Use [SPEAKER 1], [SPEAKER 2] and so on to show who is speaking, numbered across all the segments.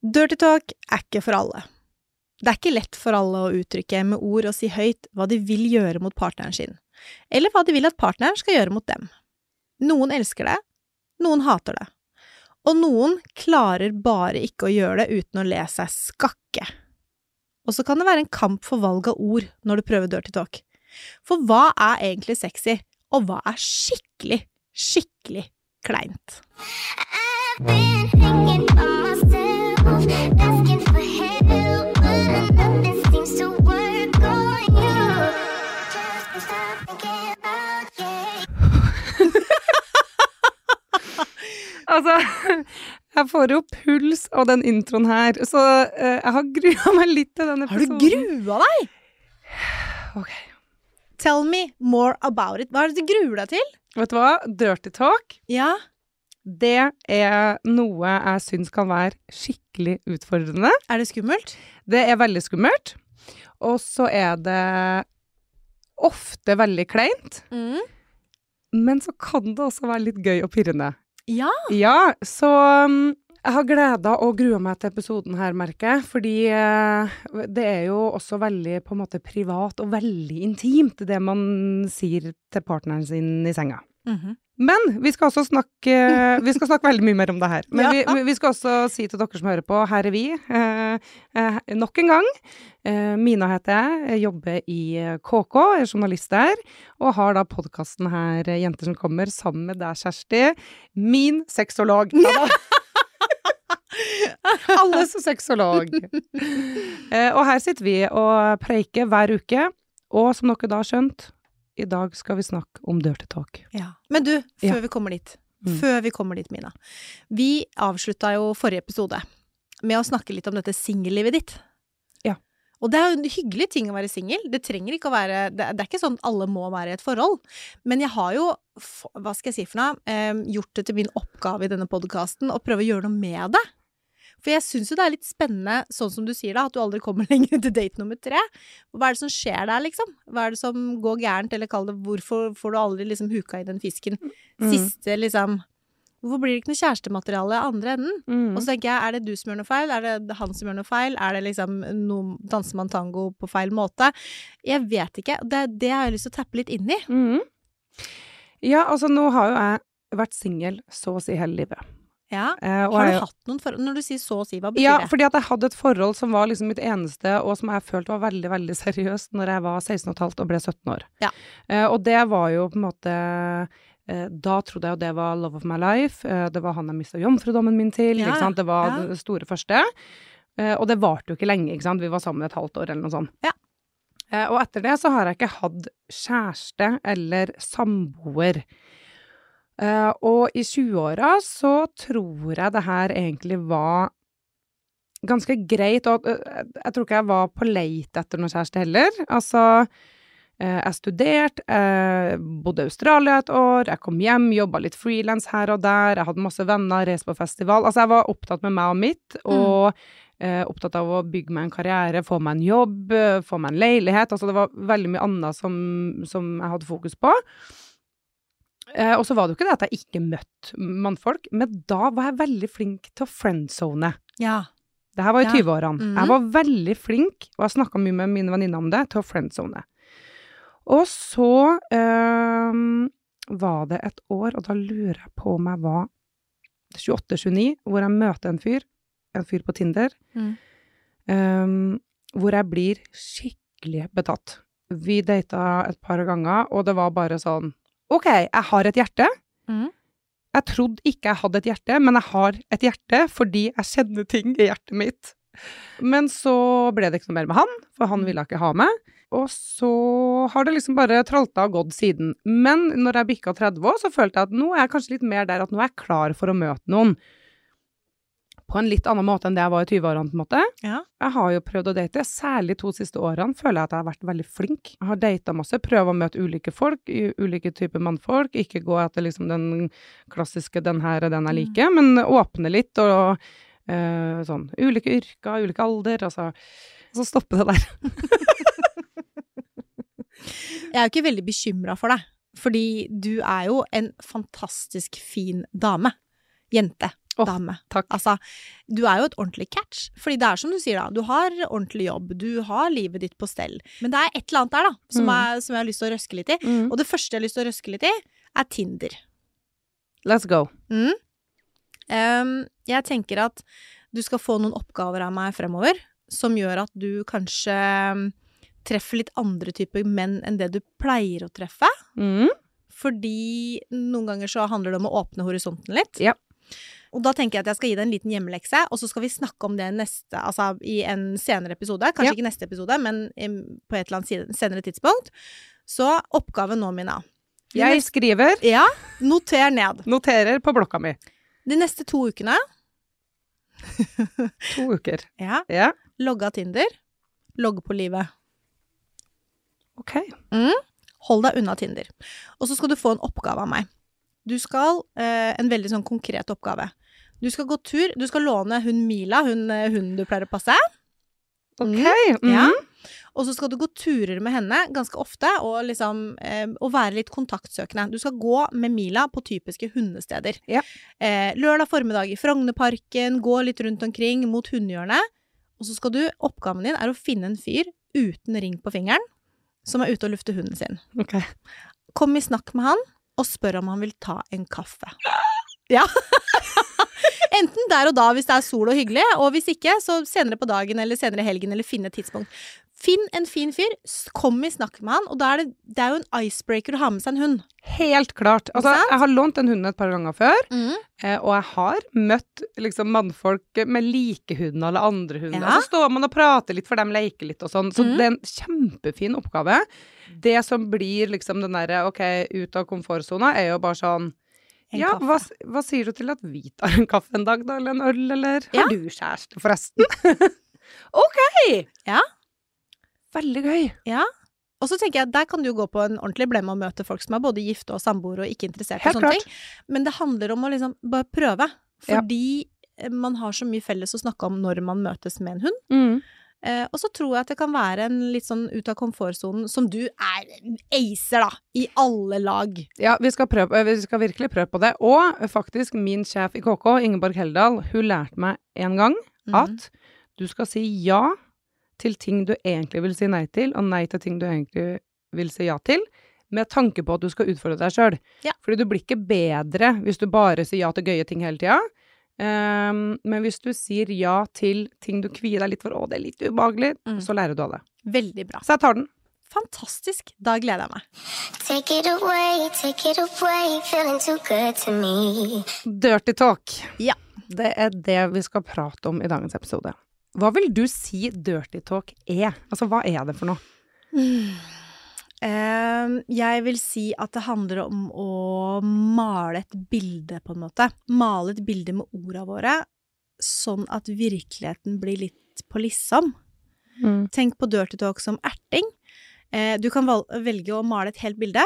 [SPEAKER 1] Dirty talk er ikke for alle. Det er ikke lett for alle å uttrykke med ord og si høyt hva de vil gjøre mot partneren sin, eller hva de vil at partneren skal gjøre mot dem. Noen elsker det, noen hater det, og noen klarer bare ikke å gjøre det uten å le seg skakke. Og så kan det være en kamp for valg av ord når du prøver dirty talk. For hva er egentlig sexy, og hva er skikkelig, skikkelig kleint?
[SPEAKER 2] I've been
[SPEAKER 3] Altså, jeg får jo puls av den introen her, så eh, jeg har grua meg litt til denne
[SPEAKER 1] Har du grua deg?
[SPEAKER 3] Ok.
[SPEAKER 1] Tell me more about it. Hva er det du gruer deg til?
[SPEAKER 3] Vet du hva? Dirty talk,
[SPEAKER 1] Ja.
[SPEAKER 3] det er noe jeg syns kan være skikkelig utfordrende.
[SPEAKER 1] Er det skummelt?
[SPEAKER 3] Det er veldig skummelt. Og så er det ofte veldig kleint.
[SPEAKER 1] Mm.
[SPEAKER 3] Men så kan det også være litt gøy og pirrende.
[SPEAKER 1] Ja.
[SPEAKER 3] Ja, så um, jeg har gleda og grua meg til episoden her, merker jeg. Fordi uh, det er jo også veldig på en måte privat og veldig intimt, det man sier til partneren sin i senga.
[SPEAKER 1] Mhm.
[SPEAKER 3] Men vi skal også snakke Vi skal snakke veldig mye mer om det her. Men
[SPEAKER 1] Ja.
[SPEAKER 3] vi, vi skal også si til dere som hører på, her er vi. Eh, eh, nok en gang. Eh, Mina heter jeg, jeg jobber i KK, er journalist der. Og har da podkasten her, Jenter som kommer, sammen med deg, Kjersti. Min sexolog. Ja. Alles sexolog. Eh, og her sitter vi og preiker hver uke. Og som dere da har skjønt, i dag skal vi snakke om dirty talk.
[SPEAKER 1] ja. Men du, før
[SPEAKER 3] Ja.
[SPEAKER 1] vi kommer dit.
[SPEAKER 3] Mm.
[SPEAKER 1] Før vi kommer dit, Mina. Vi avslutta jo forrige episode med å snakke litt om dette singellivet ditt.
[SPEAKER 3] Ja.
[SPEAKER 1] Og det er jo en hyggelig ting å være singel. Det trenger ikke å være det, det er ikke sånn at alle må være i et forhold. Men jeg har jo, hva skal jeg si for noe, eh, gjort det til min oppgave i denne podkasten å prøve å gjøre noe med det. For jeg syns jo det er litt spennende, sånn som du sier da, at du aldri kommer lenger til date nummer tre. Hva er det som skjer der, liksom? Hva er det som går gærent, eller kall det hvorfor får du aldri liksom huka i den fisken?
[SPEAKER 3] Mm.
[SPEAKER 1] Siste liksom Hvorfor blir det ikke noe kjærestemateriale i andre enden?
[SPEAKER 3] Mm.
[SPEAKER 1] Og så tenker jeg, er det du som gjør noe feil? Er det han som gjør noe feil? Er det liksom noe, danser man tango på feil måte? Jeg vet ikke. Det, det har jeg lyst til å tappe litt inn i.
[SPEAKER 3] Mm. Ja, altså nå har jo jeg vært singel så å si hele livet.
[SPEAKER 1] Ja.
[SPEAKER 3] Eh, og
[SPEAKER 1] Har
[SPEAKER 3] jeg-
[SPEAKER 1] du hatt noen forhold Når du sier så å si, hva betyr
[SPEAKER 3] Ja,
[SPEAKER 1] det?
[SPEAKER 3] fordi at jeg hadde et forhold som var liksom mitt eneste, og som jeg følte var veldig, veldig seriøst når jeg var 16 15 og ble 17 år.
[SPEAKER 1] Ja.
[SPEAKER 3] Eh, og det var jo på en måte eh, Da trodde jeg jo det var love of my life. Det var han jeg mista jomfrudommen min til.
[SPEAKER 1] Ja?
[SPEAKER 3] Det var
[SPEAKER 1] ja.
[SPEAKER 3] det store første. Og det varte jo ikke lenge, ikke. Vi var sammen et halvt år eller noe sånt.
[SPEAKER 1] Ja.
[SPEAKER 3] Og etter det så har jeg ikke hatt kjæreste eller samboer. Eh, og i 20-åra så tror jeg det her egentlig var ganske greit, og øh, jeg tror ikke jeg var på leit etter noen kjæreste heller. Altså, eh, jeg studerte, bodde i Australia et år, jeg kom hjem, jobba litt frilans her og der, jeg hadde masse venner, reiste på festival. Altså, jeg var opptatt med meg og mitt, og mm. opptatt av å bygge meg en karriere, få meg en jobb, eh, få meg en leilighet. Altså, det var veldig mye annet som, som jeg hadde fokus på. Eh, og så var det jo ikke det at jeg ikke møtte mannfolk, men da var jeg veldig flink til å friendzone.
[SPEAKER 1] Ja.
[SPEAKER 3] Det her var i
[SPEAKER 1] Ja.
[SPEAKER 3] 20-årene.
[SPEAKER 1] Mhm.
[SPEAKER 3] Jeg var veldig flink, og jeg snakka mye med mine venninner om det, til å friendzone. Og så eh, var det et år, og da lurer jeg på om jeg var 28-29, hvor jeg møter en fyr, en fyr på Tinder,
[SPEAKER 1] Mm.
[SPEAKER 3] ehm, hvor jeg blir skikkelig betatt. Vi data et par ganger, og det var bare sånn OK, jeg har et hjerte.
[SPEAKER 1] Mm.
[SPEAKER 3] Jeg trodde ikke jeg hadde et hjerte, men jeg har et hjerte fordi jeg kjenner ting i hjertet mitt. Men så ble det ikke noe mer med han, for han ville ikke ha meg. Og så har det liksom bare tralta og gått siden. Men når jeg bikka 30 år, så følte jeg at nå er jeg kanskje litt mer der at nå er jeg klar for å møte noen. På en litt annen måte enn det jeg var i 20-årene, på en måte.
[SPEAKER 1] Ja.
[SPEAKER 3] Jeg har jo prøvd å date, særlig to siste årene føler jeg at jeg har vært veldig flink. Jeg har data masse, prøvd å møte ulike folk, ulike typer mannfolk, ikke gå etter liksom den klassiske 'den her er den jeg liker', men åpne litt og uh, sånn. Ulike yrker, ulike alder, altså. Så stoppe det der.
[SPEAKER 1] Jeg er jo ikke veldig bekymra for deg, fordi du er jo en fantastisk fin dame. Jente. Dame.
[SPEAKER 3] takk.
[SPEAKER 1] Altså, du er jo et ordentlig catch. Fordi det er som du sier, da. Du har ordentlig jobb, du har livet ditt på stell. Men det er et eller annet der, da, som,
[SPEAKER 3] Mm.
[SPEAKER 1] er, som jeg har lyst til å røske litt i.
[SPEAKER 3] Mm.
[SPEAKER 1] Og det første jeg har lyst til å røske litt i, er Tinder.
[SPEAKER 3] Let's go.
[SPEAKER 1] Mm. Um, jeg tenker at du skal få noen oppgaver av meg fremover som gjør at du kanskje treffer litt andre typer menn enn det du pleier å treffe.
[SPEAKER 3] Mm.
[SPEAKER 1] Fordi noen ganger så handler det om å åpne horisonten litt.
[SPEAKER 3] Ja.
[SPEAKER 1] Og da tenker jeg at jeg skal gi deg en liten hjemmelekse, og så skal vi snakke om det neste, altså i en senere episode. Kanskje
[SPEAKER 3] Ja.
[SPEAKER 1] ikke neste episode, men på et eller annet senere tidspunkt. Så oppgaven nå, Mina.
[SPEAKER 3] Jeg skriver,
[SPEAKER 1] Ja, noter ned.
[SPEAKER 3] noterer på blokka mi.
[SPEAKER 1] De neste to ukene,
[SPEAKER 3] To uker.
[SPEAKER 1] ja,
[SPEAKER 3] Ja,
[SPEAKER 1] logge av Tinder. Logge på livet.
[SPEAKER 3] ok.
[SPEAKER 1] Hold deg unna Tinder. Og så skal du få en oppgave av meg. Du skal eh, En veldig sånn konkret oppgave. Du skal gå tur. Du skal låne hun Mila, hun eh, hunden du pleier å passe.
[SPEAKER 3] Ok.
[SPEAKER 1] Mm.
[SPEAKER 3] Mm.
[SPEAKER 1] Ja. Og så skal du gå turer med henne ganske ofte, og liksom eh, og være litt kontaktsøkende. Du skal gå med Mila på typiske hundesteder.
[SPEAKER 3] Ja.
[SPEAKER 1] Eh, lørdag formiddag i Frognerparken, gå litt rundt omkring mot hundehjørnet. Og så skal du Oppgaven din er å finne en fyr uten ring på fingeren, som er ute og lufter hunden sin.
[SPEAKER 3] Okay.
[SPEAKER 1] Kom i snakk med han, og spør om han vil ta en kaffe. Ja. Enten der og da hvis det er sol og hyggelig, og hvis ikke, så senere på dagen eller senere i helgen, eller finne et tidspunkt. Finn en fin fyr, kom i snakk med han, og da er det, det er jo en icebreaker å ha med seg en hund.
[SPEAKER 3] Helt klart. Altså, jeg har lånt en hund et par ganger før, mm. og jeg har møtt liksom mannfolk med like hund eller andre hunder.
[SPEAKER 1] Ja.
[SPEAKER 3] Og så står man og prater litt, for de leker litt og sånn. Så
[SPEAKER 1] Mm.
[SPEAKER 3] det er en kjempefin oppgave. Det som blir liksom den derre ok, ut av komfortsona, er jo bare sånn ja, hva, hva sier du til at vi tar en kaffe en dag, da? Eller en øl, eller
[SPEAKER 1] Ja.
[SPEAKER 3] Har du kjæreste, forresten? ok!
[SPEAKER 1] Ja.
[SPEAKER 3] Veldig gøy.
[SPEAKER 1] Ja. Og så tenker jeg, der kan du gå på en ordentlig blemme og møte folk som er både gifte og samboere og ikke interessert i sånne
[SPEAKER 3] klart.
[SPEAKER 1] ting. Men det handler om å liksom bare prøve. Fordi ja. man har så mye felles å snakke om når man møtes med en hund.
[SPEAKER 3] Mm.
[SPEAKER 1] Eh, og så tror jeg at det kan være en litt sånn ut av komfortsonen, som du er acer, da, i alle lag.
[SPEAKER 3] Ja, vi skal, prøve, eh, vi skal virkelig prøve på det. Og eh, faktisk, min sjef i KK, Ingeborg Heldal, hun lærte meg en gang
[SPEAKER 1] at
[SPEAKER 3] at du skal si ja til ting du egentlig vil si nei til, og nei til ting du egentlig vil si ja til, med tanke på at du skal utfordre deg sjøl.
[SPEAKER 1] Ja.
[SPEAKER 3] Fordi du blir ikke bedre hvis du bare sier ja til gøye ting hele tida. Um, men hvis du sier ja til ting du kvier deg litt for, å, det er litt ubehagelig,
[SPEAKER 1] Mm.
[SPEAKER 3] så lærer du av det.
[SPEAKER 1] Veldig bra.
[SPEAKER 3] Så jeg tar den.
[SPEAKER 1] Fantastisk. Da gleder jeg meg.
[SPEAKER 2] Take it away, take it away, feeling too good to me.
[SPEAKER 3] Dirty talk.
[SPEAKER 1] Ja.
[SPEAKER 3] Det er det vi skal prate om i dagens episode. Hva vil du si dirty talk er? Altså, hva er det for noe?
[SPEAKER 1] Eh, jeg vil si at det handler om å male et bilde, på en måte. Male et bilde med orda våre, sånn at virkeligheten blir litt på liksom. Tenk på dirty talk som erting. Eh, du kan velge å male et helt bilde,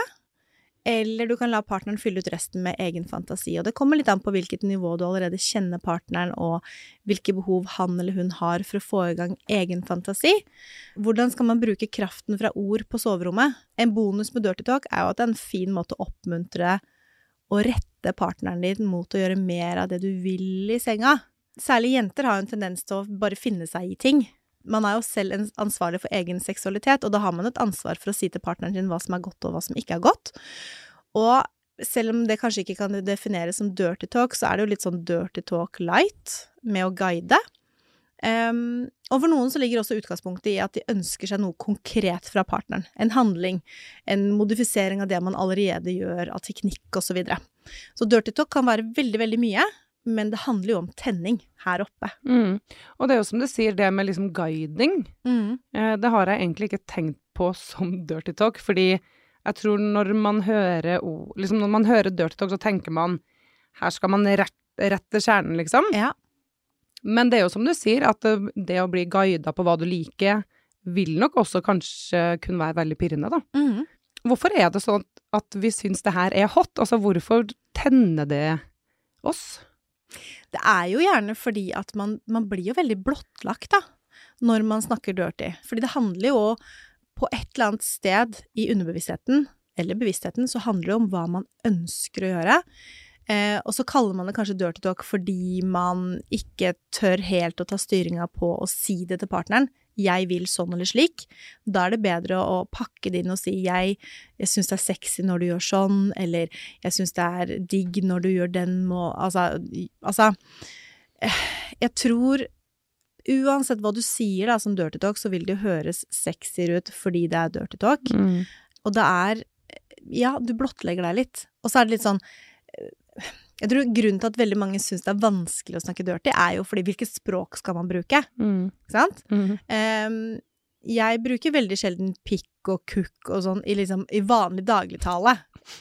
[SPEAKER 1] eller du kan la partneren fylle ut resten med egen fantasi. Og det kommer litt an på hvilket nivå du allerede kjenner partneren, og hvilke behov han eller hun har for å få i gang egen fantasi. Hvordan skal man bruke kraften fra ord på soverommet? En bonus med dirty talk er jo at det er en fin måte å oppmuntre og rette partneren din mot å gjøre mer av det du vil i senga. Særlig jenter har jo en tendens til å bare finne seg i ting. Man er jo selv ansvarlig for egen seksualitet, og da har man et ansvar for å si til partneren sin hva som er godt og hva som ikke er godt. Og selv om det kanskje ikke kan defineres som dirty talk, så er det jo litt sånn dirty talk light, med å guide. Um, og for noen så ligger også utgangspunktet i at de ønsker seg noe konkret fra partneren. En handling, en modifisering av det man allerede gjør, av teknikk osv. Så, videre. så dirty talk kan være veldig, veldig mye, men det handler jo om tenning her oppe.
[SPEAKER 3] Mm. Og det er jo som du sier, det med liksom guiding, eh, det har jeg egentlig ikke tenkt på som dirty talk, fordi jeg tror når man hører liksom når man hører dirty talk, så tenker man her skal man rett, rett til kjernen, liksom.
[SPEAKER 1] Ja.
[SPEAKER 3] Men det er jo som du sier, at det, det å bli guida på hva du liker, vil nok også kanskje kunne være veldig pirrende, da.
[SPEAKER 1] Mm.
[SPEAKER 3] Hvorfor er det sånn at vi syns det her er hot? Altså, hvorfor tenner det oss?
[SPEAKER 1] Det er jo gjerne fordi at man, man blir jo veldig blottlagt, da, når man snakker dirty. Fordi det handler jo på et eller annet sted i underbevisstheten, eller bevisstheten, så handler det om hva man ønsker å gjøre. Eh, og så kaller man det kanskje dirty talk fordi man ikke tør helt å ta styringa på å si det til partneren. Jeg vil sånn eller slik. Da er det bedre å pakke det inn og si jeg, jeg syns det er sexy når du gjør sånn, eller jeg syns det er digg når du gjør den må Altså, altså Jeg tror uansett hva du sier da som dirty talk, så vil det jo høres sexier ut fordi det er dirty talk.
[SPEAKER 3] Mm.
[SPEAKER 1] Og det er Ja, du blottlegger deg litt. Og så er det litt sånn Jeg tror grunnen til at veldig mange syns det er vanskelig å snakke dirty, er jo fordi hvilket språk skal man bruke?
[SPEAKER 3] Mm.
[SPEAKER 1] Ikke sant?
[SPEAKER 3] Mm.
[SPEAKER 1] Um, jeg bruker veldig sjelden pikk og kukk og sånn i, liksom, i vanlig dagligtale.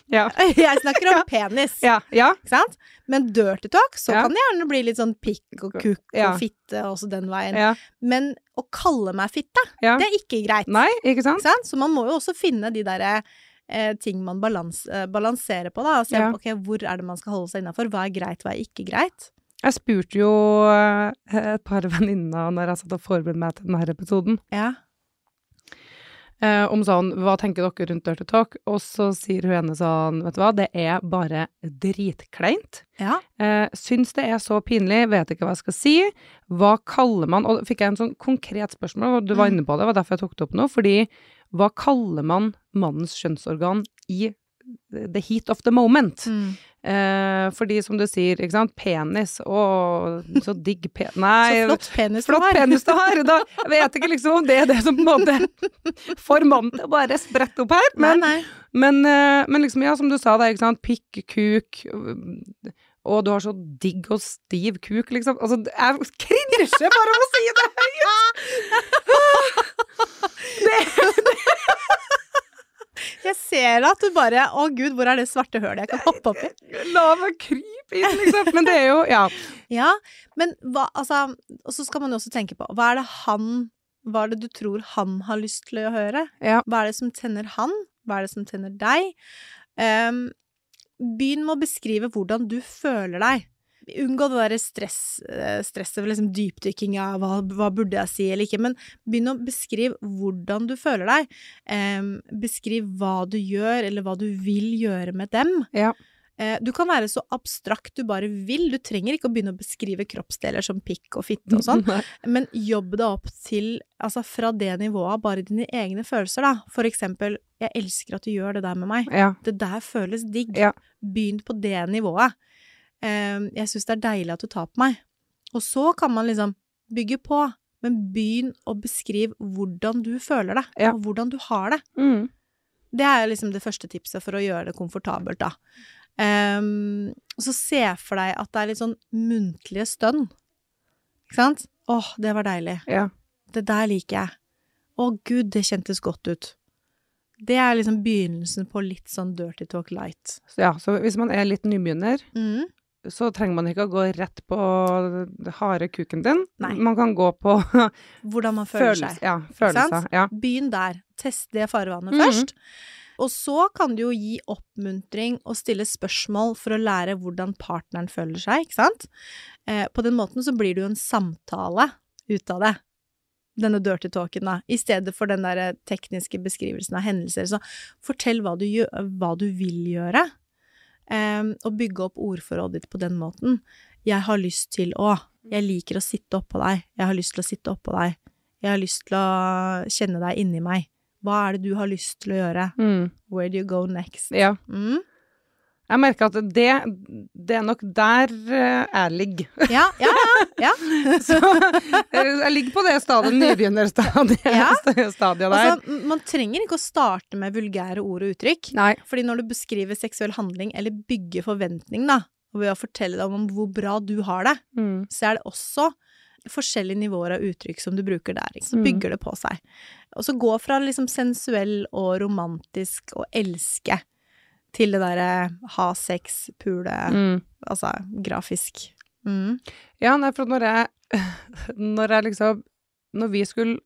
[SPEAKER 3] Ja.
[SPEAKER 1] Jeg snakker om penis,
[SPEAKER 3] Ja. ja.
[SPEAKER 1] ikke sant? Men dirty talk, så kan det gjerne bli litt sånn pikk og kukk og fitte også den veien. Men å kalle meg fitte, det er ikke greit.
[SPEAKER 3] Nei, ikke sant?
[SPEAKER 1] Ikke sant? Så man må jo også finne de derre eh, ting man balans, eh, balanserer på, da. Og se
[SPEAKER 3] Ja.
[SPEAKER 1] ok, hvor er det man skal holde seg innafor. Hva er greit, hva er ikke greit.
[SPEAKER 3] Jeg spurte jo eh, et par venninner når jeg satt og forberedte meg til denne episoden,
[SPEAKER 1] Ja.
[SPEAKER 3] eh, om sånn Hva tenker dere rundt Dirty Talk? Og så sier hun ene sånn Vet du hva, det er bare dritkleint.
[SPEAKER 1] Ja.
[SPEAKER 3] Eh, syns det er så pinlig, vet ikke hva jeg skal si. Hva kaller man Og fikk jeg en sånn konkret spørsmål, og du var
[SPEAKER 1] Mm.
[SPEAKER 3] inne på det, det var derfor jeg tok det opp nå. Fordi hva kaller man mannens kjønnsorgan i the heat of the moment?
[SPEAKER 1] Mm.
[SPEAKER 3] Eh, fordi som du sier, ikke sant, penis, å, så digg penis Nei,
[SPEAKER 1] Så flott penis du har.
[SPEAKER 3] penis du har! Da vet ikke liksom om det er det som på en måte får mannen til å bare sprette opp her, men,
[SPEAKER 1] nei, nei.
[SPEAKER 3] men, eh, men liksom, ja, som du sa, er ikke sant, pikk, kuk, og du har så digg og stiv kuk, liksom. Altså, jeg krinsjer bare av å si det
[SPEAKER 1] Jeg ser at du bare Å gud, hvor er det svarte hølet jeg kan hoppe opp i?
[SPEAKER 3] La meg krype inn, liksom. Men det er jo, ja.
[SPEAKER 1] Ja, men hva Altså, og så skal man jo også tenke på Hva er det han Hva er det du tror han har lyst til å høre?
[SPEAKER 3] Ja.
[SPEAKER 1] Hva er det som tenner han? Hva er det som tenner deg? Um, begynn med å beskrive hvordan du føler deg. Unngå det derre stress, eh, stresset ved liksom dypdykking av hva, hva burde jeg si eller ikke, men begynn å beskrive hvordan du føler deg. Ehm, beskriv hva du gjør, eller hva du vil gjøre med dem.
[SPEAKER 3] Ja.
[SPEAKER 1] Eh, Du kan være så abstrakt du bare vil, du trenger ikke å begynne å beskrive kroppsdeler som pikk og fitte og sånn, men jobb deg opp til, altså fra det nivået, bare dine egne følelser, da. For eksempel, jeg elsker at du gjør det der med meg.
[SPEAKER 3] Ja.
[SPEAKER 1] Det der føles digg.
[SPEAKER 3] Ja.
[SPEAKER 1] Begynn på det nivået. Eh, Jeg syns det er deilig at du tar på meg. Og så kan man liksom bygge på, men begynn å beskrive hvordan du føler det,
[SPEAKER 3] Ja.
[SPEAKER 1] og hvordan du har det.
[SPEAKER 3] Mm.
[SPEAKER 1] Det er liksom det første tipset for å gjøre det komfortabelt, da. Um, så se for deg at det er litt sånn muntlige stønn. Ikke sant? Åh, det var deilig.
[SPEAKER 3] Ja.
[SPEAKER 1] Det der liker jeg. Å gud, det kjentes godt ut. Det er liksom begynnelsen på litt sånn dirty talk light.
[SPEAKER 3] Ja. Så hvis man er litt nybegynner,
[SPEAKER 1] Mm.
[SPEAKER 3] Så trenger man ikke å gå rett på harde kuken din.
[SPEAKER 1] Nei.
[SPEAKER 3] Man kan gå på
[SPEAKER 1] Hvordan man føler
[SPEAKER 3] følelse,
[SPEAKER 1] seg.
[SPEAKER 3] Ja, følelser. Ja.
[SPEAKER 1] Begynn der. Test det farvannet
[SPEAKER 3] Mhm.
[SPEAKER 1] først. Og så kan du jo gi oppmuntring og stille spørsmål for å lære hvordan partneren føler seg, ikke sant? Eh, på den måten så blir det jo en samtale ut av det. Denne dirty talken, da. I stedet for den der tekniske beskrivelsen av hendelser. Så fortell hva du, gjør, hva du vil gjøre. Eh, og bygge opp ordforrådet ditt på den måten. Jeg har lyst til å Jeg liker å sitte oppå deg. Jeg har lyst til å sitte oppå deg. Jeg har lyst til å kjenne deg inni meg. Hva er det du har lyst til å gjøre?
[SPEAKER 3] Mm.
[SPEAKER 1] Where do you go next?
[SPEAKER 3] ja.
[SPEAKER 1] Mm.
[SPEAKER 3] Jeg merker at det, det er nok der eh, jeg ligger.
[SPEAKER 1] Ja, ja, ja. ja.
[SPEAKER 3] Så eh, jeg ligger på det stadiet, nybegynnerstadiet
[SPEAKER 1] Ja.
[SPEAKER 3] stadiet der.
[SPEAKER 1] Altså, man trenger ikke å starte med vulgære ord og uttrykk.
[SPEAKER 3] Nei.
[SPEAKER 1] Fordi når du beskriver seksuell handling, eller bygger forventning, da, og ved å fortelle deg om hvor bra du har det,
[SPEAKER 3] Mm.
[SPEAKER 1] så er det også forskjellige nivåer av uttrykk som du bruker der. Så
[SPEAKER 3] Mm.
[SPEAKER 1] bygger det på seg. Og så gå fra liksom sensuell og romantisk og elske til det derre ha sex, pule,
[SPEAKER 3] Mm.
[SPEAKER 1] altså grafisk. Mm.
[SPEAKER 3] Ja, nei, for når jeg Når jeg liksom Når vi skulle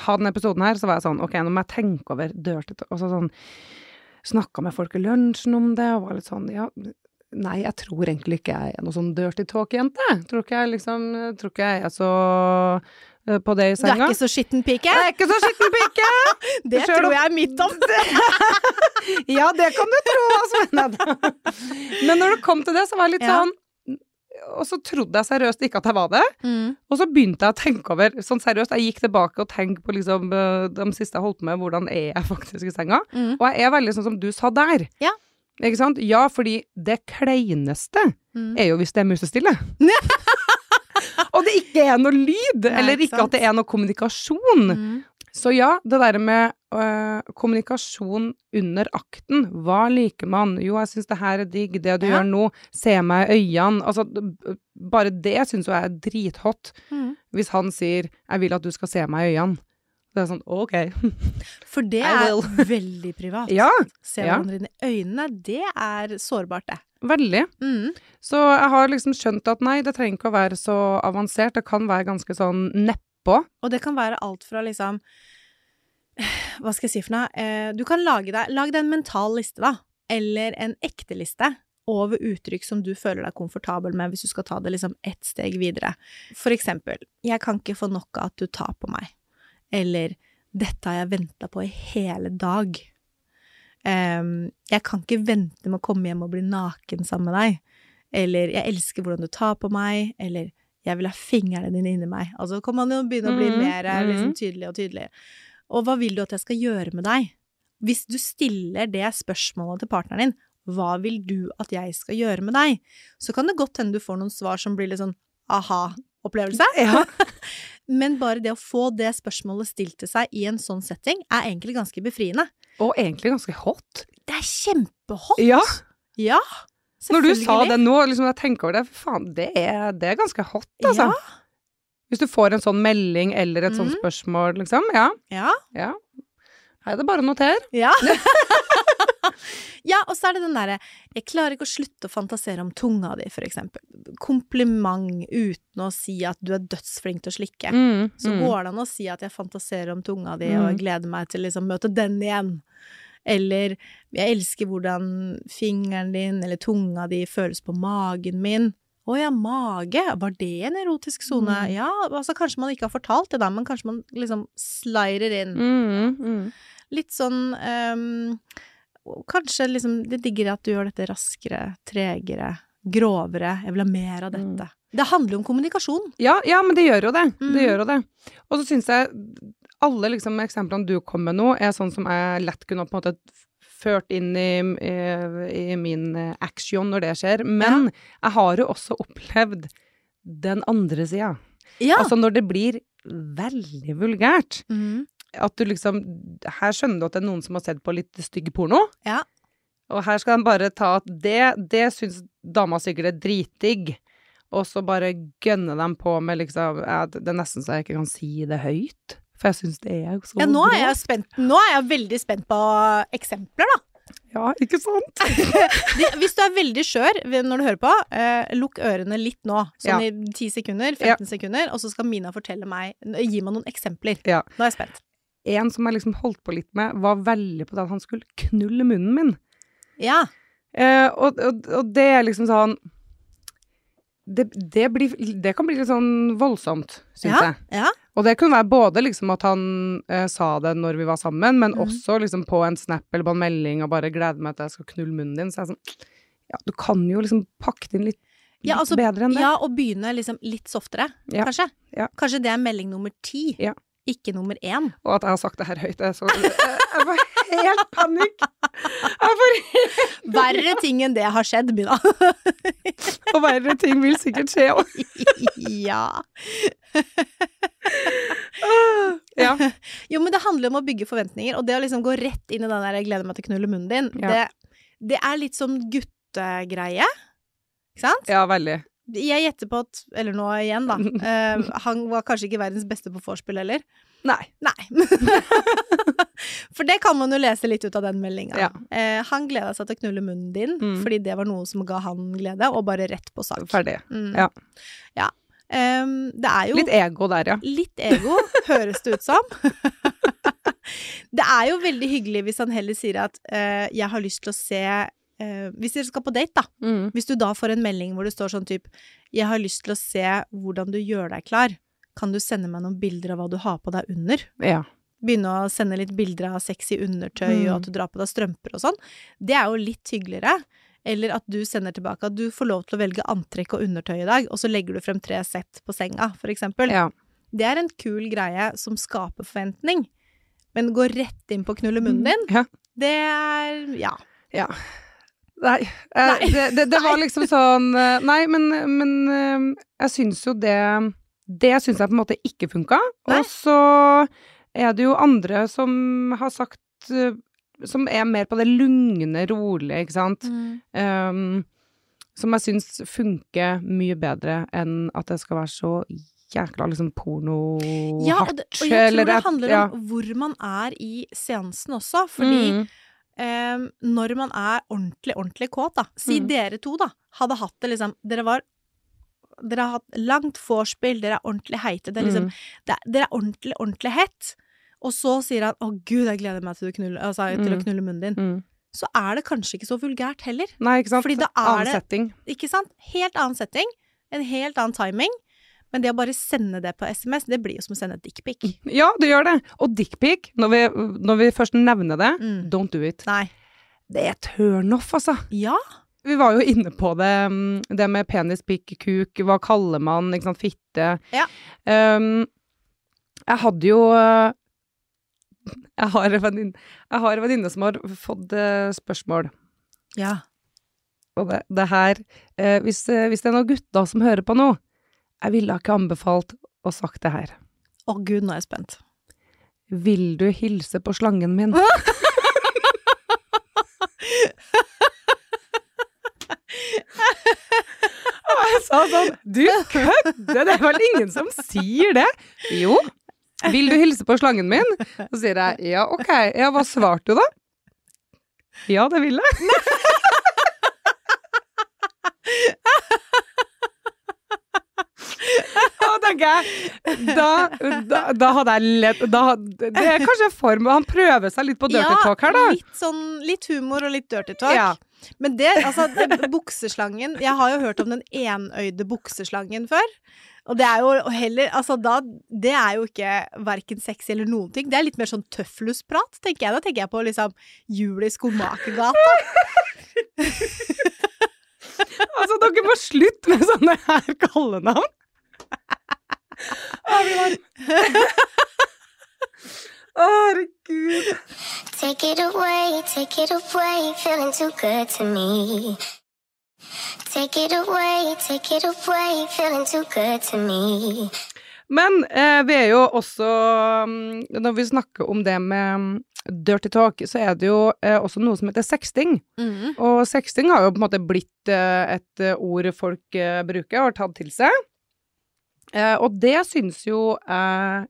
[SPEAKER 3] ha denne episoden her, så var jeg sånn Ok, nå må jeg tenke over dirty talk. Og så sånn Snakka med folk i lunsjen om det, og var litt sånn Ja, Nei, jeg tror egentlig ikke jeg er noe sånn dirty talk-jente. Tror ikke jeg liksom Tror ikke jeg er så på det i
[SPEAKER 1] Du er
[SPEAKER 3] senga.
[SPEAKER 1] ikke så skitten pike?
[SPEAKER 3] Jeg er ikke så skitten pike!
[SPEAKER 1] Det
[SPEAKER 3] Selv
[SPEAKER 1] tror jeg er mitt om.
[SPEAKER 3] Ja, det kan du tro, Svenne. Men når det kom til det, så var jeg litt
[SPEAKER 1] Ja.
[SPEAKER 3] sånn Og så trodde jeg seriøst ikke at jeg var det.
[SPEAKER 1] Mm.
[SPEAKER 3] Og så begynte jeg å tenke over Sånn seriøst, jeg gikk tilbake og tenkte på liksom eh, de siste jeg holdt på med, hvordan er jeg faktisk i senga?
[SPEAKER 1] Mm.
[SPEAKER 3] Og jeg er veldig sånn som du sa der.
[SPEAKER 1] Ja.
[SPEAKER 3] Ikke sant? Ja, fordi det kleineste
[SPEAKER 1] Mm.
[SPEAKER 3] er jo hvis det er musestille. Og det ikke er noe lyd,
[SPEAKER 1] Nei,
[SPEAKER 3] eller
[SPEAKER 1] ikke sant?
[SPEAKER 3] at det er noe kommunikasjon.
[SPEAKER 1] Mm.
[SPEAKER 3] Så ja, det der med øh, kommunikasjon under akten, hva liker man? Jo, jeg syns det her er digg, det du
[SPEAKER 1] Ja.
[SPEAKER 3] gjør nå, se meg i øynene. Altså, bare det syns jeg er drithot.
[SPEAKER 1] Mm.
[SPEAKER 3] Hvis han sier 'jeg vil at du skal se meg i øynene'. Det er sånn, ok.
[SPEAKER 1] For det er veldig privat.
[SPEAKER 3] Ja,
[SPEAKER 1] Se
[SPEAKER 3] ja.
[SPEAKER 1] hverandre inn i øynene, det er sårbart, det.
[SPEAKER 3] veldig.
[SPEAKER 1] Mm.
[SPEAKER 3] Så jeg har liksom skjønt at nei, det trenger ikke å være så avansert. Det kan være ganske sånn nedpå.
[SPEAKER 1] Og det kan være alt fra liksom Hva skal jeg si for noe? Eh, du kan lage deg Lag deg en mental liste, da. Eller en ekte liste over uttrykk som du føler deg komfortabel med, hvis du skal ta det liksom ett steg videre. For eksempel, jeg kan ikke få nok av at du tar på meg. Eller dette har jeg venta på i hele dag. Um, jeg kan ikke vente med å komme hjem og bli naken sammen med deg. Eller jeg elsker hvordan du tar på meg. Eller jeg vil ha fingrene dine inni meg. Altså kan man jo begynne å bli
[SPEAKER 3] Mhm,
[SPEAKER 1] mer eh, liksom,
[SPEAKER 3] mhm.
[SPEAKER 1] tydelig og tydelig. Og hva vil du at jeg skal gjøre med deg? Hvis du stiller det spørsmålet til partneren din, hva vil du at jeg skal gjøre med deg? Så kan det godt hende du får noen svar som blir litt sånn aha-opplevelse.
[SPEAKER 3] Ja.
[SPEAKER 1] Men bare det å få det spørsmålet stilt til seg i en sånn setting, er egentlig ganske befriende.
[SPEAKER 3] Og egentlig ganske hot.
[SPEAKER 1] Det er kjempehot!
[SPEAKER 3] Ja,
[SPEAKER 1] Ja,
[SPEAKER 3] når du sa det nå, liksom jeg tenker over det, faen, det er, det er ganske hot, altså.
[SPEAKER 1] Ja,
[SPEAKER 3] Hvis du får en sånn melding eller et sånt
[SPEAKER 1] Mhm.
[SPEAKER 3] spørsmål, liksom. Ja.
[SPEAKER 1] ja,
[SPEAKER 3] ja. Her er det bare å notere.
[SPEAKER 1] ja. ja, og så er det den derre Jeg klarer ikke å slutte å fantasere om tunga di, for eksempel. Kompliment uten å si at du er dødsflink til å slikke.
[SPEAKER 3] Mm,
[SPEAKER 1] Så
[SPEAKER 3] mm.
[SPEAKER 1] går det an å si at jeg fantaserer om tunga di,
[SPEAKER 3] Mm.
[SPEAKER 1] og gleder meg til liksom møte den igjen. Eller jeg elsker hvordan fingeren din eller tunga di føles på magen min. Å ja, mage, var det en erotisk sone?
[SPEAKER 3] Mm.
[SPEAKER 1] Ja, altså kanskje man ikke har fortalt det da, men kanskje man liksom slider inn.
[SPEAKER 3] Mm, mm.
[SPEAKER 1] Litt sånn ehm, og Kanskje liksom Det digger at du gjør dette raskere, tregere, grovere. Jeg vil ha mer av dette. Det handler jo om kommunikasjon.
[SPEAKER 3] Ja, ja, men det gjør jo det.
[SPEAKER 1] Mm.
[SPEAKER 3] Det gjør jo det. Og så syns jeg alle liksom, eksemplene du kom med nå, er sånn som jeg lett kunne på en måte ført inn i, i, i min eh, action når det skjer. Men jeg har jo også opplevd den andre sida.
[SPEAKER 1] Ja.
[SPEAKER 3] Altså når det blir veldig vulgært.
[SPEAKER 1] Mhm.
[SPEAKER 3] At du liksom Her skjønner du at det er noen som har sett på litt stygg porno.
[SPEAKER 1] Ja.
[SPEAKER 3] Og her skal de bare ta at det, det syns dama sikkert er dritdigg. Og så bare gønner dem på med liksom ja, Det er nesten så jeg ikke kan si det høyt. For jeg syns det er så
[SPEAKER 1] Ja, nå er jeg spent. Nå er jeg veldig spent på eksempler, da.
[SPEAKER 3] Ja, ikke sant?
[SPEAKER 1] Hvis du er veldig skjør når du hører på, eh, lukk ørene litt nå. Sånn
[SPEAKER 3] Ja.
[SPEAKER 1] i 10 sekunder,
[SPEAKER 3] Ja.
[SPEAKER 1] 15 sekunder, og så skal Mina fortelle meg Gi meg noen eksempler.
[SPEAKER 3] Ja.
[SPEAKER 1] Nå er jeg spent.
[SPEAKER 3] En som jeg liksom holdt på litt med, var veldig på det at han skulle knulle munnen min.
[SPEAKER 1] Ja.
[SPEAKER 3] Eh, og, og, og det er liksom sånn det, det, blir, det kan bli litt sånn voldsomt, syns
[SPEAKER 1] Ja.
[SPEAKER 3] jeg.
[SPEAKER 1] Ja.
[SPEAKER 3] Og det kunne være både liksom at han eh, sa det når vi var sammen, men
[SPEAKER 1] mm.
[SPEAKER 3] også liksom på en snap eller på en melding og bare gleder meg til jeg skal knulle munnen din. Så jeg er sånn Ja, du kan jo liksom pakke det inn litt,
[SPEAKER 1] Ja, altså, ja, og begynne liksom litt softere,
[SPEAKER 3] Ja.
[SPEAKER 1] kanskje.
[SPEAKER 3] Ja.
[SPEAKER 1] Kanskje det er melding nummer ti,
[SPEAKER 3] Ja.
[SPEAKER 1] Ikke nummer én.
[SPEAKER 3] Og at jeg har sagt det her høyt, er så Jeg, får helt panikk! Jeg får
[SPEAKER 1] Verre ting enn det har skjedd, Mina.
[SPEAKER 3] Og verre ting vil sikkert skje òg.
[SPEAKER 1] ja.
[SPEAKER 3] Ja.
[SPEAKER 1] Jo, men det handler om å bygge forventninger, og det å liksom gå rett inn i den der 'jeg gleder meg til å knulle munnen din',
[SPEAKER 3] Ja.
[SPEAKER 1] det, det er litt sånn guttegreie. Ikke sant?
[SPEAKER 3] ja, veldig.
[SPEAKER 1] Jeg gjetter på at Eller nå igjen, da. Uh, han var kanskje ikke verdens beste på vorspiel heller.
[SPEAKER 3] Nei.
[SPEAKER 1] Nei. For det kan man jo lese litt ut av den meldinga.
[SPEAKER 3] Ja.
[SPEAKER 1] Eh, han gleda seg til å knulle munnen din,
[SPEAKER 3] Mm.
[SPEAKER 1] fordi det var noe som ga han glede, og bare rett på sak.
[SPEAKER 3] Ferdig.
[SPEAKER 1] Mm.
[SPEAKER 3] Ja.
[SPEAKER 1] ja. Um, det er jo
[SPEAKER 3] Litt ego der, ja.
[SPEAKER 1] Litt ego, høres det ut som. det er jo veldig hyggelig hvis han heller sier at uh, 'jeg har lyst til å se eh, Hvis dere skal på date, da.
[SPEAKER 3] Mm.
[SPEAKER 1] Hvis du da får en melding hvor det står sånn type 'Jeg har lyst til å se hvordan du gjør deg klar'. Kan du sende meg noen bilder av hva du har på deg under?
[SPEAKER 3] Ja.
[SPEAKER 1] Begynne å sende litt bilder av sexy undertøy,
[SPEAKER 3] Mm.
[SPEAKER 1] og at du drar på deg strømper og sånn. Det er jo litt hyggeligere. Eller at du sender tilbake at du får lov til å velge antrekk og undertøy i dag, og så legger du frem tre sett på senga, for eksempel.
[SPEAKER 3] ja.
[SPEAKER 1] Det er en kul greie som skaper forventning. Men gå rett inn på å knulle munnen din,
[SPEAKER 3] Ja.
[SPEAKER 1] det er ja.
[SPEAKER 3] Ja. Nei, eh,
[SPEAKER 1] Nei.
[SPEAKER 3] Det, det, det var liksom sånn eh, Nei, men, men eh, jeg syns jo det Det syns jeg på en måte ikke funka. Og så er det jo andre som har sagt Som er mer på det lugne, rolige, ikke sant. Um, som jeg syns funker mye bedre enn at det skal være så jækla liksom porno-hardt.
[SPEAKER 1] Ja, og, det, og jeg tror det
[SPEAKER 3] handler
[SPEAKER 1] handler
[SPEAKER 3] ja.
[SPEAKER 1] om hvor man er i seansen også, fordi
[SPEAKER 3] Mm.
[SPEAKER 1] Eh, når man er ordentlig, ordentlig kåt, da Si
[SPEAKER 3] Mm.
[SPEAKER 1] dere to, da, hadde hatt det liksom Dere var Dere har hatt langt vorspiel, dere er ordentlig heite, det er liksom
[SPEAKER 3] Mm.
[SPEAKER 1] det, er- Dere er ordentlig, ordentlig hett. Og så sier han 'Å, gud, jeg gleder meg til, knulle, altså, til å
[SPEAKER 3] Mm.
[SPEAKER 1] knulle munnen din'.
[SPEAKER 3] Mm.
[SPEAKER 1] Så er det kanskje ikke så vulgært heller.
[SPEAKER 3] Nei, ikke sant.
[SPEAKER 1] Fordi da er
[SPEAKER 3] Annen
[SPEAKER 1] det-
[SPEAKER 3] setting.
[SPEAKER 1] Ikke sant? Helt annen setting. En helt annen timing. Men det å bare sende det på SMS, det blir jo som å sende et dickpic.
[SPEAKER 3] Ja, det gjør det. Og dickpic, når, vi- når vi først nevner det,
[SPEAKER 1] Mm.
[SPEAKER 3] don't do it.
[SPEAKER 1] Nei.
[SPEAKER 3] Det er turnoff, altså.
[SPEAKER 1] Ja.
[SPEAKER 3] Vi var jo inne på det, mm, det med penis, pikk, kuk, hva kaller man, ikke sant, fitte.
[SPEAKER 1] Ja.
[SPEAKER 3] Um, jeg hadde jo Jeg har en venninne, venninne som har fått uh, spørsmål.
[SPEAKER 1] Ja.
[SPEAKER 3] Og det, det her eh, hvis, eh, hvis det er noen gutter som hører på nå, jeg ville ikke anbefalt å sagt det her.
[SPEAKER 1] Å gud, nå er jeg spent.
[SPEAKER 3] Vil du hilse på slangen min? Og jeg sa sånn Du kødder! Det er vel ingen som sier det? Jo. Vil du hilse på slangen min? Så sier jeg ja, ok. Ja, hva svarte du da? Ja, det vil jeg. tenker jeg da, da, hadde jeg lett da, Det er kanskje en form Han prøver seg litt på dirty talk her, da.
[SPEAKER 1] Litt sånn litt humor og litt dirty talk.
[SPEAKER 3] Ja.
[SPEAKER 1] Men det, altså, det, bukseslangen Jeg har jo hørt om den enøyde bukseslangen før. Og det er jo heller Altså, da Det er jo ikke verken sexy eller noen ting. Det er litt mer sånn tøflusprat, tenker jeg. Da tenker jeg på liksom jul i Skomakergata.
[SPEAKER 3] Altså, dere må slutte med sånne her kallenavn. Jeg blir varm. Herregud.
[SPEAKER 2] Take it away, take it away, feeling too good to me. Take it away, take it away, feeling too good to me.
[SPEAKER 3] Men eh, vi er jo også mm, Når vi snakker om det med mm, dirty talk, så er det jo eh, også noe som heter sexting.
[SPEAKER 1] Mm.
[SPEAKER 3] Og sexting har jo på en måte blitt eh, et eh, ord folk eh, bruker og har tatt til seg. Eh, og det syns jo eh,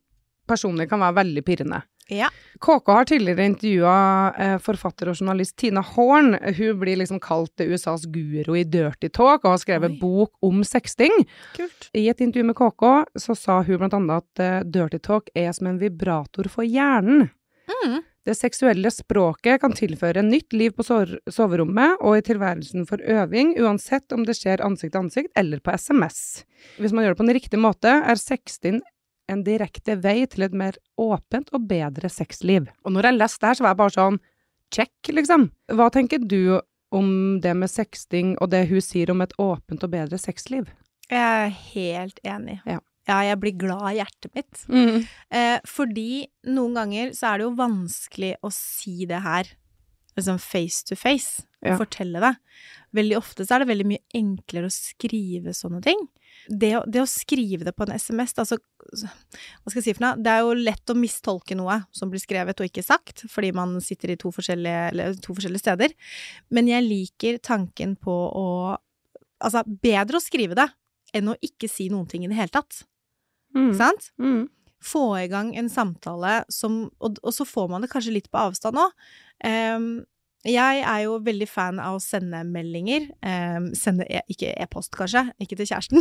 [SPEAKER 3] personlig kan være veldig pirrende.
[SPEAKER 1] Ja.
[SPEAKER 3] KK har tidligere intervjua eh, forfatter og journalist Tina Horn. Hun blir liksom kalt USAs guru i dirty talk og har skrevet
[SPEAKER 1] Oi.
[SPEAKER 3] bok om sexting.
[SPEAKER 1] Kult.
[SPEAKER 3] I et intervju med KK så sa hun blant annet at eh, dirty talk er som en vibrator for hjernen.
[SPEAKER 1] Mm.
[SPEAKER 3] Det seksuelle språket kan tilføre nytt liv på soverommet og i tilværelsen for øving, uansett om det skjer ansikt til ansikt eller på SMS. Hvis man gjør det på en riktig måte, er sexting en direkte vei til et mer åpent og bedre sexliv. Og når jeg leste det her, så var jeg bare sånn check, liksom. Hva tenker du om det med sexting og det hun sier om et åpent og bedre sexliv?
[SPEAKER 1] Jeg er helt enig.
[SPEAKER 3] Ja.
[SPEAKER 1] Ja, jeg blir glad i hjertet mitt. Eh, fordi noen ganger så er det jo vanskelig å si det her, liksom face to face, og
[SPEAKER 3] Ja.
[SPEAKER 1] fortelle det. Veldig ofte så er det veldig mye enklere å skrive sånne ting. Det det å skrive det på en SMS, altså Hva skal jeg si for noe? Det er jo lett å mistolke noe som blir skrevet og ikke sagt, fordi man sitter i to forskjellige, eller to forskjellige steder. Men jeg liker tanken på å Altså, bedre å skrive det enn å ikke si noen ting i det hele tatt.
[SPEAKER 3] Mm.
[SPEAKER 1] Sant?
[SPEAKER 3] Mm.
[SPEAKER 1] få i gang en samtale som Og, og så får man det kanskje litt på avstand òg. jeg er jo veldig fan av å sende meldinger. Um, sende e ikke e-post, kanskje. Ikke til kjæresten.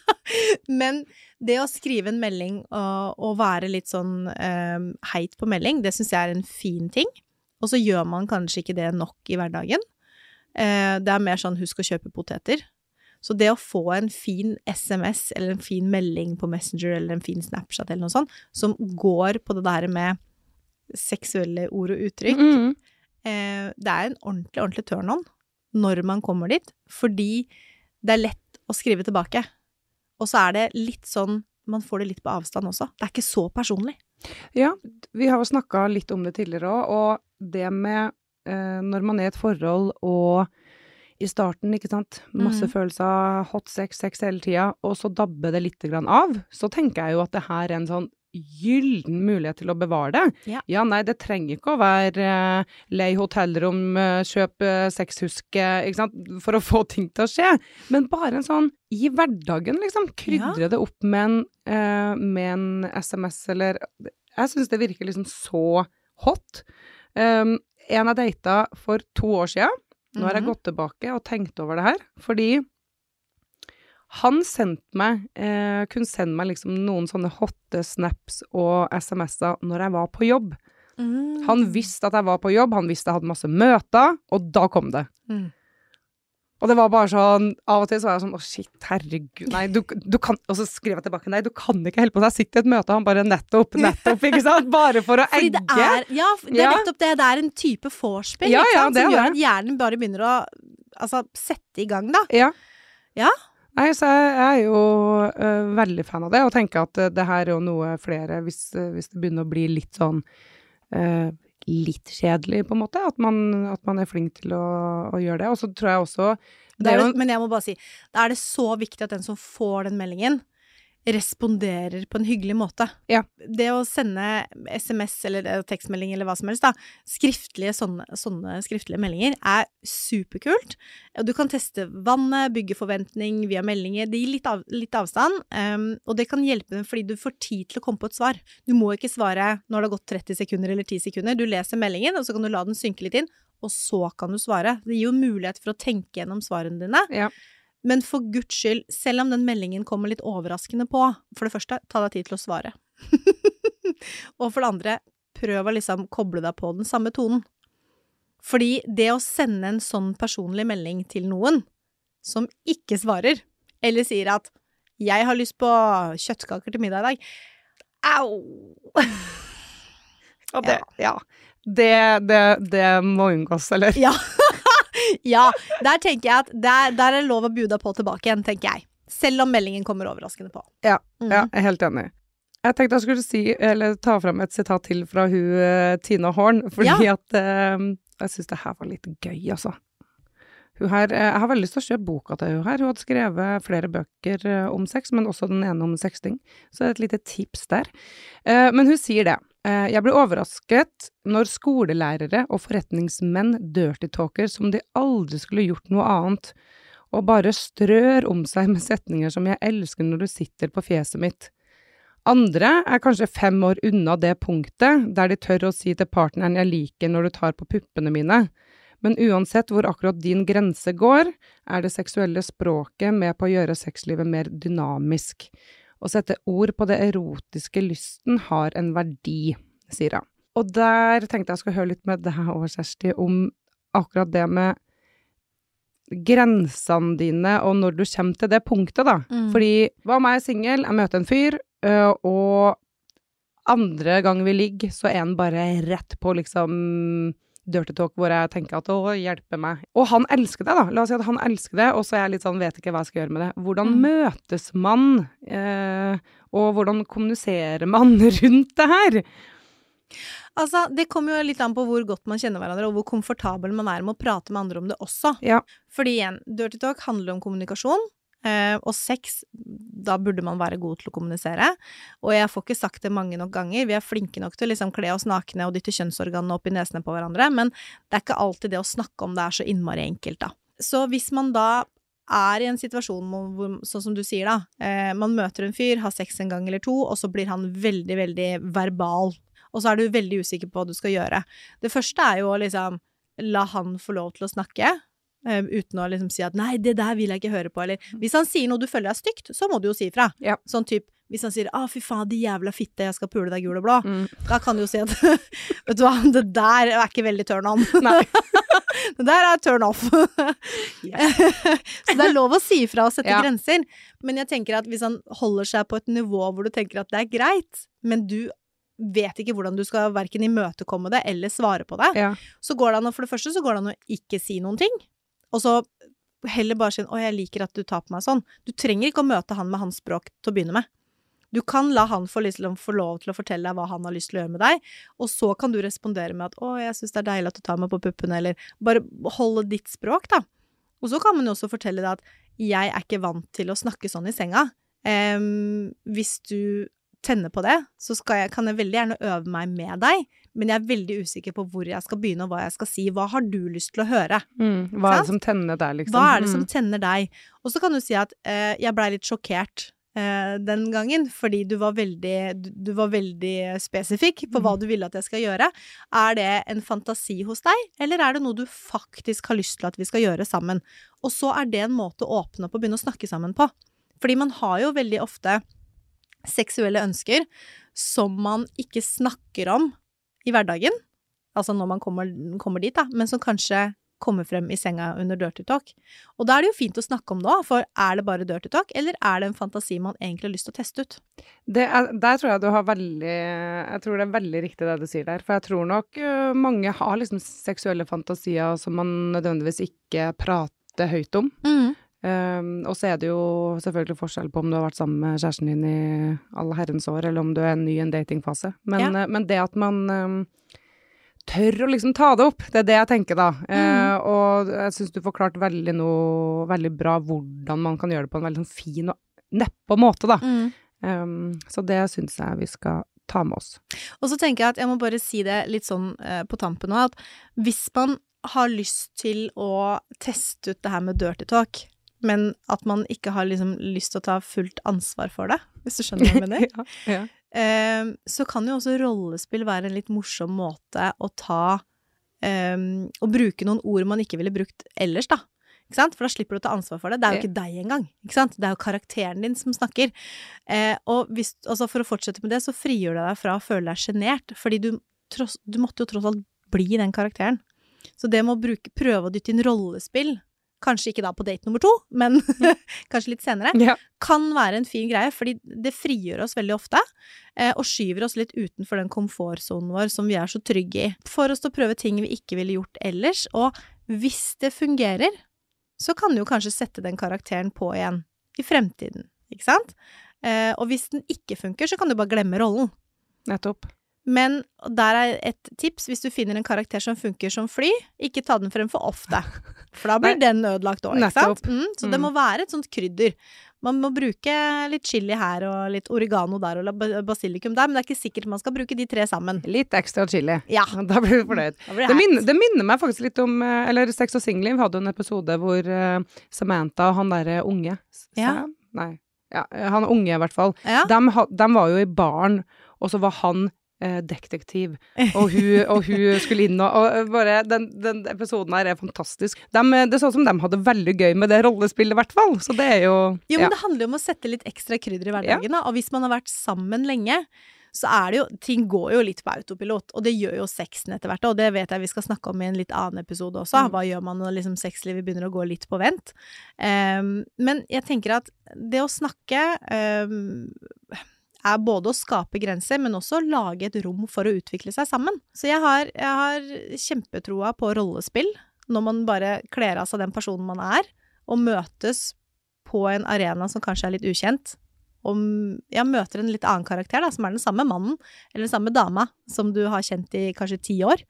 [SPEAKER 1] Men det å skrive en melding og, og være litt sånn um, heit på melding, det syns jeg er en fin ting. Og så gjør man kanskje ikke det nok i hverdagen. Uh, det er mer sånn husk å kjøpe poteter. Så det å få en fin SMS eller en fin melding på Messenger eller en fin Snapchat eller noe sånt, som går på det der med seksuelle ord og uttrykk,
[SPEAKER 3] Mm.
[SPEAKER 1] eh, det er en ordentlig, ordentlig turn-on når man kommer dit, fordi det er lett å skrive tilbake. Og så er det litt sånn Man får det litt på avstand også. Det er ikke så personlig.
[SPEAKER 3] Ja, vi har jo snakka litt om det tidligere òg, og det med eh, når man er i et forhold og i starten, ikke sant, masse
[SPEAKER 1] mm.
[SPEAKER 3] følelser, hot sex, sex hele tida, og så dabber det litt grann av, så tenker jeg jo at det her er en sånn gyllen mulighet til å bevare det.
[SPEAKER 1] Ja.
[SPEAKER 3] nei, det trenger ikke å være uh, lei hotellrom, uh, kjøp uh, sexhuske, ikke sant, for å få ting til å skje. Men bare en sånn i hverdagen, liksom. Krydre det opp med en, uh, med en SMS eller Jeg syns det virker liksom så hot. Um, en jeg data for to år sia. Nå har jeg
[SPEAKER 1] Mhm.
[SPEAKER 3] gått tilbake og tenkt over det her, fordi han sendte meg eh, Kunne sende meg liksom noen sånne hotte snaps og SMS-er når jeg var på jobb.
[SPEAKER 1] Mm.
[SPEAKER 3] Han visste at jeg var på jobb, han visste jeg hadde masse møter, og da kom det.
[SPEAKER 1] Mm.
[SPEAKER 3] Og det var bare sånn Av og til så var jeg sånn Å, shit, herregud. Nei, du, du kan Og så skriver jeg tilbake Nei, du kan ikke holde på. sånn. jeg sitter i et møte, og han bare nettopp, nettopp, ikke sant? Bare for å egge.
[SPEAKER 1] er, ja, det er nettopp det. Det er en type vorspiel
[SPEAKER 3] Ja, ja,
[SPEAKER 1] som gjør at hjernen bare begynner å altså, sette i gang, da.
[SPEAKER 3] Ja.
[SPEAKER 1] Ja.
[SPEAKER 3] Nei, så jeg er jo øh, veldig fan av det, og tenker at øh, det her er jo noe flere Hvis, øh, hvis det begynner å bli litt sånn Litt kjedelig, på en måte, at man, at man er flink til å, å gjøre det. Og så tror jeg også
[SPEAKER 1] Det det, men jeg må bare si, da er det så viktig at den som får den meldingen, responderer på en hyggelig måte.
[SPEAKER 3] Ja.
[SPEAKER 1] Det å sende SMS eller tekstmelding eller hva som helst, da, skriftlige sånne, sånne skriftlige meldinger, er superkult. Du kan teste vannet, bygge forventning via meldinger. Det gir litt, av, litt avstand, um, og det kan hjelpe dem fordi du får tid til å komme på et svar. Du må ikke svare når det har gått 30 sekunder eller 10 sekunder. Du leser meldingen, og så kan du la den synke litt inn, og så kan du svare. Det gir jo mulighet for å tenke gjennom svarene dine.
[SPEAKER 3] Ja.
[SPEAKER 1] Men for guds skyld, selv om den meldingen kommer litt overraskende på, for det første, ta deg tid til å svare. og for det andre, prøv å liksom koble deg på den samme tonen. Fordi det å sende en sånn personlig melding til noen som ikke svarer, eller sier at 'jeg har lyst på kjøttkaker til middag i dag', au!
[SPEAKER 3] Og det, ja. Det, det, det må unngås, eller?
[SPEAKER 1] Ja. ja, der tenker jeg at der, der er lov å bude på tilbake igjen, tenker jeg. Selv om meldingen kommer overraskende på.
[SPEAKER 3] Ja,
[SPEAKER 1] mm.
[SPEAKER 3] Ja, jeg er helt enig. Jeg tenkte jeg skulle si, eller ta fram et sitat til fra hun eh, Tina Horn, fordi at eh, jeg syns det her var litt gøy, altså. Hun her, eh, jeg har veldig lyst til å kjøpe boka til hun her. Hun hadde skrevet flere bøker eh, om sex, men også den ene om sexting. Så et lite tips der. Eh, Men hun sier det. Eh, Jeg ble overrasket når skolelærere og forretningsmenn dirty-talker som de aldri skulle gjort noe annet, og bare strør om seg med setninger som 'jeg elsker når du sitter på fjeset mitt'. Andre er kanskje fem år unna det punktet der de tør å si til partneren 'jeg liker når du tar på puppene mine'. Men uansett hvor akkurat din grense går, er det seksuelle språket med på å gjøre sexlivet mer dynamisk. Å sette ord på det erotiske lysten har en verdi, sier hun. Og der tenkte jeg skulle høre litt med deg òg, Kjersti, om akkurat det med grensene dine, og når du kommer til det punktet, da.
[SPEAKER 1] Mm.
[SPEAKER 3] Fordi hva om jeg er singel, jeg møter en fyr, øh, og andre gang vi ligger, så er han bare rett på liksom dirty talk hvor jeg tenker at å, hjelpe meg. Og han elsker det, da. La oss si at han elsker det, og så er jeg litt sånn, vet ikke hva jeg skal gjøre med det. Hvordan
[SPEAKER 1] Mm.
[SPEAKER 3] møtes man, eh, og hvordan kommuniserer man rundt det her?
[SPEAKER 1] Altså, det kommer jo litt an på hvor godt man kjenner hverandre, og hvor komfortabel man er med å prate med andre om det også.
[SPEAKER 3] Ja.
[SPEAKER 1] Fordi igjen, dirty talk handler om kommunikasjon, og sex, da burde man være god til å kommunisere. Og jeg får ikke sagt det mange nok ganger, vi er flinke nok til å liksom kle oss nakne og dytte kjønnsorganene opp i nesene på hverandre, men det er ikke alltid det å snakke om det er så innmari enkelt, da. Så hvis man da er i en situasjon hvor, sånn som du sier da, eh, man møter en fyr, har sex en gang eller to, og så blir han veldig, veldig verbal, og så er du veldig usikker på hva du skal gjøre. Det første er jo å liksom la han få lov til å snakke, eh, uten å liksom si at 'nei, det der vil jeg ikke høre på', eller hvis han sier noe du føler er stygt, så må du jo si ifra.
[SPEAKER 3] Ja.
[SPEAKER 1] Sånn type Hvis han sier 'Å, fy faen, de jævla fitte, jeg skal pule deg gul og blå',
[SPEAKER 3] Mm.
[SPEAKER 1] da kan du jo si at Vet du hva, det der er ikke veldig turn on. Det der er turn off. Så det er lov å si ifra og sette
[SPEAKER 3] Ja.
[SPEAKER 1] grenser. Men jeg tenker at hvis han holder seg på et nivå hvor du tenker at det er greit, men du vet ikke hvordan du skal verken imøtekomme det eller svare på det,
[SPEAKER 3] Ja.
[SPEAKER 1] så går det an å For det første så går det an å ikke si noen ting. Og så heller bare si 'Å, jeg liker at du tar på meg sånn'. Du trenger ikke å møte han med hans språk til å begynne med. Du kan la han få, liksom, få lov til å fortelle deg hva han har lyst til å gjøre med deg, og så kan du respondere med at 'Å, jeg syns det er deilig at du tar meg på puppene', eller bare holde ditt språk, da. Og så kan man jo også fortelle deg at 'jeg er ikke vant til å snakke sånn i senga'. Um, hvis du tenner på det, så jeg, kan jeg veldig gjerne øve meg med deg, men jeg er veldig usikker på hvor jeg skal begynne og hva jeg skal si. Hva har du lyst til å høre?
[SPEAKER 3] Mm. Hva er det som tenner deg, liksom?
[SPEAKER 1] Hva er det som
[SPEAKER 3] Mm.
[SPEAKER 1] tenner deg? Og så kan du si at eh, jeg blei litt sjokkert eh, den gangen, fordi du var veldig, du, du var veldig spesifikk på
[SPEAKER 3] Mm.
[SPEAKER 1] hva du ville at jeg skal gjøre. Er det en fantasi hos deg, eller er det noe du faktisk har lyst til at vi skal gjøre sammen? Og så er det en måte å åpne opp og begynne å snakke sammen på. Fordi man har jo veldig ofte seksuelle ønsker som man ikke snakker om i hverdagen. Altså når man kommer, kommer dit, da, men som kanskje kommer frem i senga under dirty talk. Og da er det jo fint å snakke om det òg, for er det bare dirty talk, eller er det en fantasi man egentlig har lyst til å teste ut?
[SPEAKER 3] Det er, der tror jeg du har veldig Jeg tror det er veldig riktig det du sier der. For jeg tror nok mange har liksom seksuelle fantasier som man nødvendigvis ikke prater høyt om. Um, og så er det jo selvfølgelig forskjell på om du har vært sammen med kjæresten din i alle herrens år, eller om du er ny i en datingfase. Men,
[SPEAKER 1] Ja.
[SPEAKER 3] uh, men det at man um, tør å liksom ta det opp, det er det jeg tenker da. Eh, og jeg syns du forklarte veldig noe veldig bra hvordan man kan gjøre det på en veldig sånn fin og neppe måte, da.
[SPEAKER 1] Mm.
[SPEAKER 3] Um, så det syns jeg vi skal ta med oss.
[SPEAKER 1] Og så tenker jeg at jeg må bare si det litt sånn uh, på tampen nå, at hvis man har lyst til å teste ut det her med dirty talk, men at man ikke har liksom lyst til å ta fullt ansvar for det, hvis du skjønner hva jeg mener,
[SPEAKER 3] ja, ja.
[SPEAKER 1] eh, så kan jo også rollespill være en litt morsom måte å ta eh, Å bruke noen ord man ikke ville brukt ellers, da. For da slipper du å ta ansvar for det. Det er jo ikke deg engang. Det er jo karakteren din som snakker. Eh, og hvis, altså for å fortsette med det, så frigjør det deg fra å føle deg sjenert. Fordi du, tross, du måtte jo tross alt bli den karakteren. Så det med å bruke, prøve å dytte inn rollespill, kanskje ikke da på date nummer to, men kanskje litt senere,
[SPEAKER 3] ja.
[SPEAKER 1] kan være en fin greie, fordi det frigjør oss veldig ofte, eh, og skyver oss litt utenfor den komfortsonen vår som vi er så trygge i. For oss til å prøve ting vi ikke ville gjort ellers, og hvis det fungerer, så kan du jo kanskje sette den karakteren på igjen i fremtiden, ikke sant? Eh, og hvis den ikke funker, så kan du bare glemme rollen.
[SPEAKER 3] Nettopp.
[SPEAKER 1] Men der er et tips, hvis du finner en karakter som funker som fly, ikke ta den frem for ofte. For da blir den ødelagt òg, ikke sant? Mm, så det
[SPEAKER 3] Mm.
[SPEAKER 1] må være et sånt krydder. Man må bruke litt chili her og litt oregano der og basilikum der, men det er ikke sikkert man skal bruke de tre sammen.
[SPEAKER 3] Litt ekstra chili.
[SPEAKER 1] Ja,
[SPEAKER 3] Da blir du fornøyd.
[SPEAKER 1] blir
[SPEAKER 3] Det minner, det minner meg faktisk litt om eh, Eller Sex og singelliv hadde jo en episode hvor eh, Samantha og han derre unge
[SPEAKER 1] Ja.
[SPEAKER 3] Nei. Ja, han unge, i hvert fall.
[SPEAKER 1] Ja.
[SPEAKER 3] De, de var jo i baren, og så var han eh, detektiv, og hun, og hun skulle inn og, og bare den, den episoden her er fantastisk. De, det så ut som de hadde veldig gøy med det rollespillet, i hvert fall. Så det er jo
[SPEAKER 1] Jo, men
[SPEAKER 3] ja.
[SPEAKER 1] det handler jo om å sette litt ekstra krydder i hverdagen, da. Og hvis man har vært sammen lenge, så er det jo Ting går jo litt på autopilot, og det gjør jo sexen etter hvert. Og det vet jeg vi skal snakke om i en litt annen episode også.
[SPEAKER 3] Mm.
[SPEAKER 1] Hva gjør man når liksom sexlivet begynner å gå litt på vent? Um, men jeg tenker at det å snakke ehm, er både å skape grenser, men også å lage et rom for å utvikle seg sammen. Så jeg har, jeg har kjempetroa på rollespill, når man bare kler av seg den personen man er, og møtes på en arena som kanskje er litt ukjent, og ja, møter en litt annen karakter, da, som er den samme mannen, eller den samme dama, som du har kjent i kanskje ti år,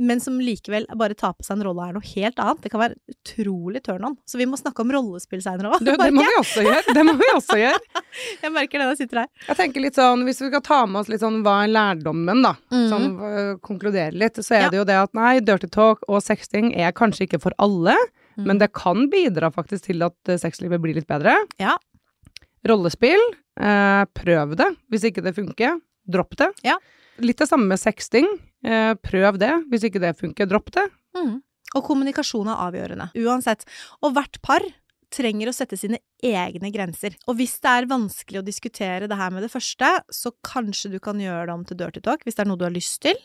[SPEAKER 1] men som likevel bare tar på seg en rolle er noe helt annet. Det kan være utrolig turn on. Så vi må snakke om rollespill seinere òg.
[SPEAKER 3] det, det må vi også gjøre. Det må vi også gjøre.
[SPEAKER 1] Jeg merker det når jeg sitter her.
[SPEAKER 3] Jeg tenker litt sånn, Hvis vi skal ta med oss litt sånn hva er lærdommen, da,
[SPEAKER 1] Mhm.
[SPEAKER 3] sånn øh, konkludere litt, så er
[SPEAKER 1] Ja.
[SPEAKER 3] det jo det at nei, dirty talk og sexting er kanskje ikke for alle,
[SPEAKER 1] Mm.
[SPEAKER 3] men det kan bidra faktisk til at øh, sexlivet blir litt bedre.
[SPEAKER 1] Ja.
[SPEAKER 3] Rollespill, eh, prøv det. Hvis ikke det funker, dropp det.
[SPEAKER 1] Ja.
[SPEAKER 3] Litt det samme med sexting. Eh, prøv det. Hvis ikke det funker, dropp det.
[SPEAKER 1] Mm. Og kommunikasjon er avgjørende, uansett. Og hvert par trenger å sette sine egne grenser. Og hvis det er vanskelig å diskutere det her med det første, så kanskje du kan gjøre det om til dirty talk, hvis det er noe du har lyst til.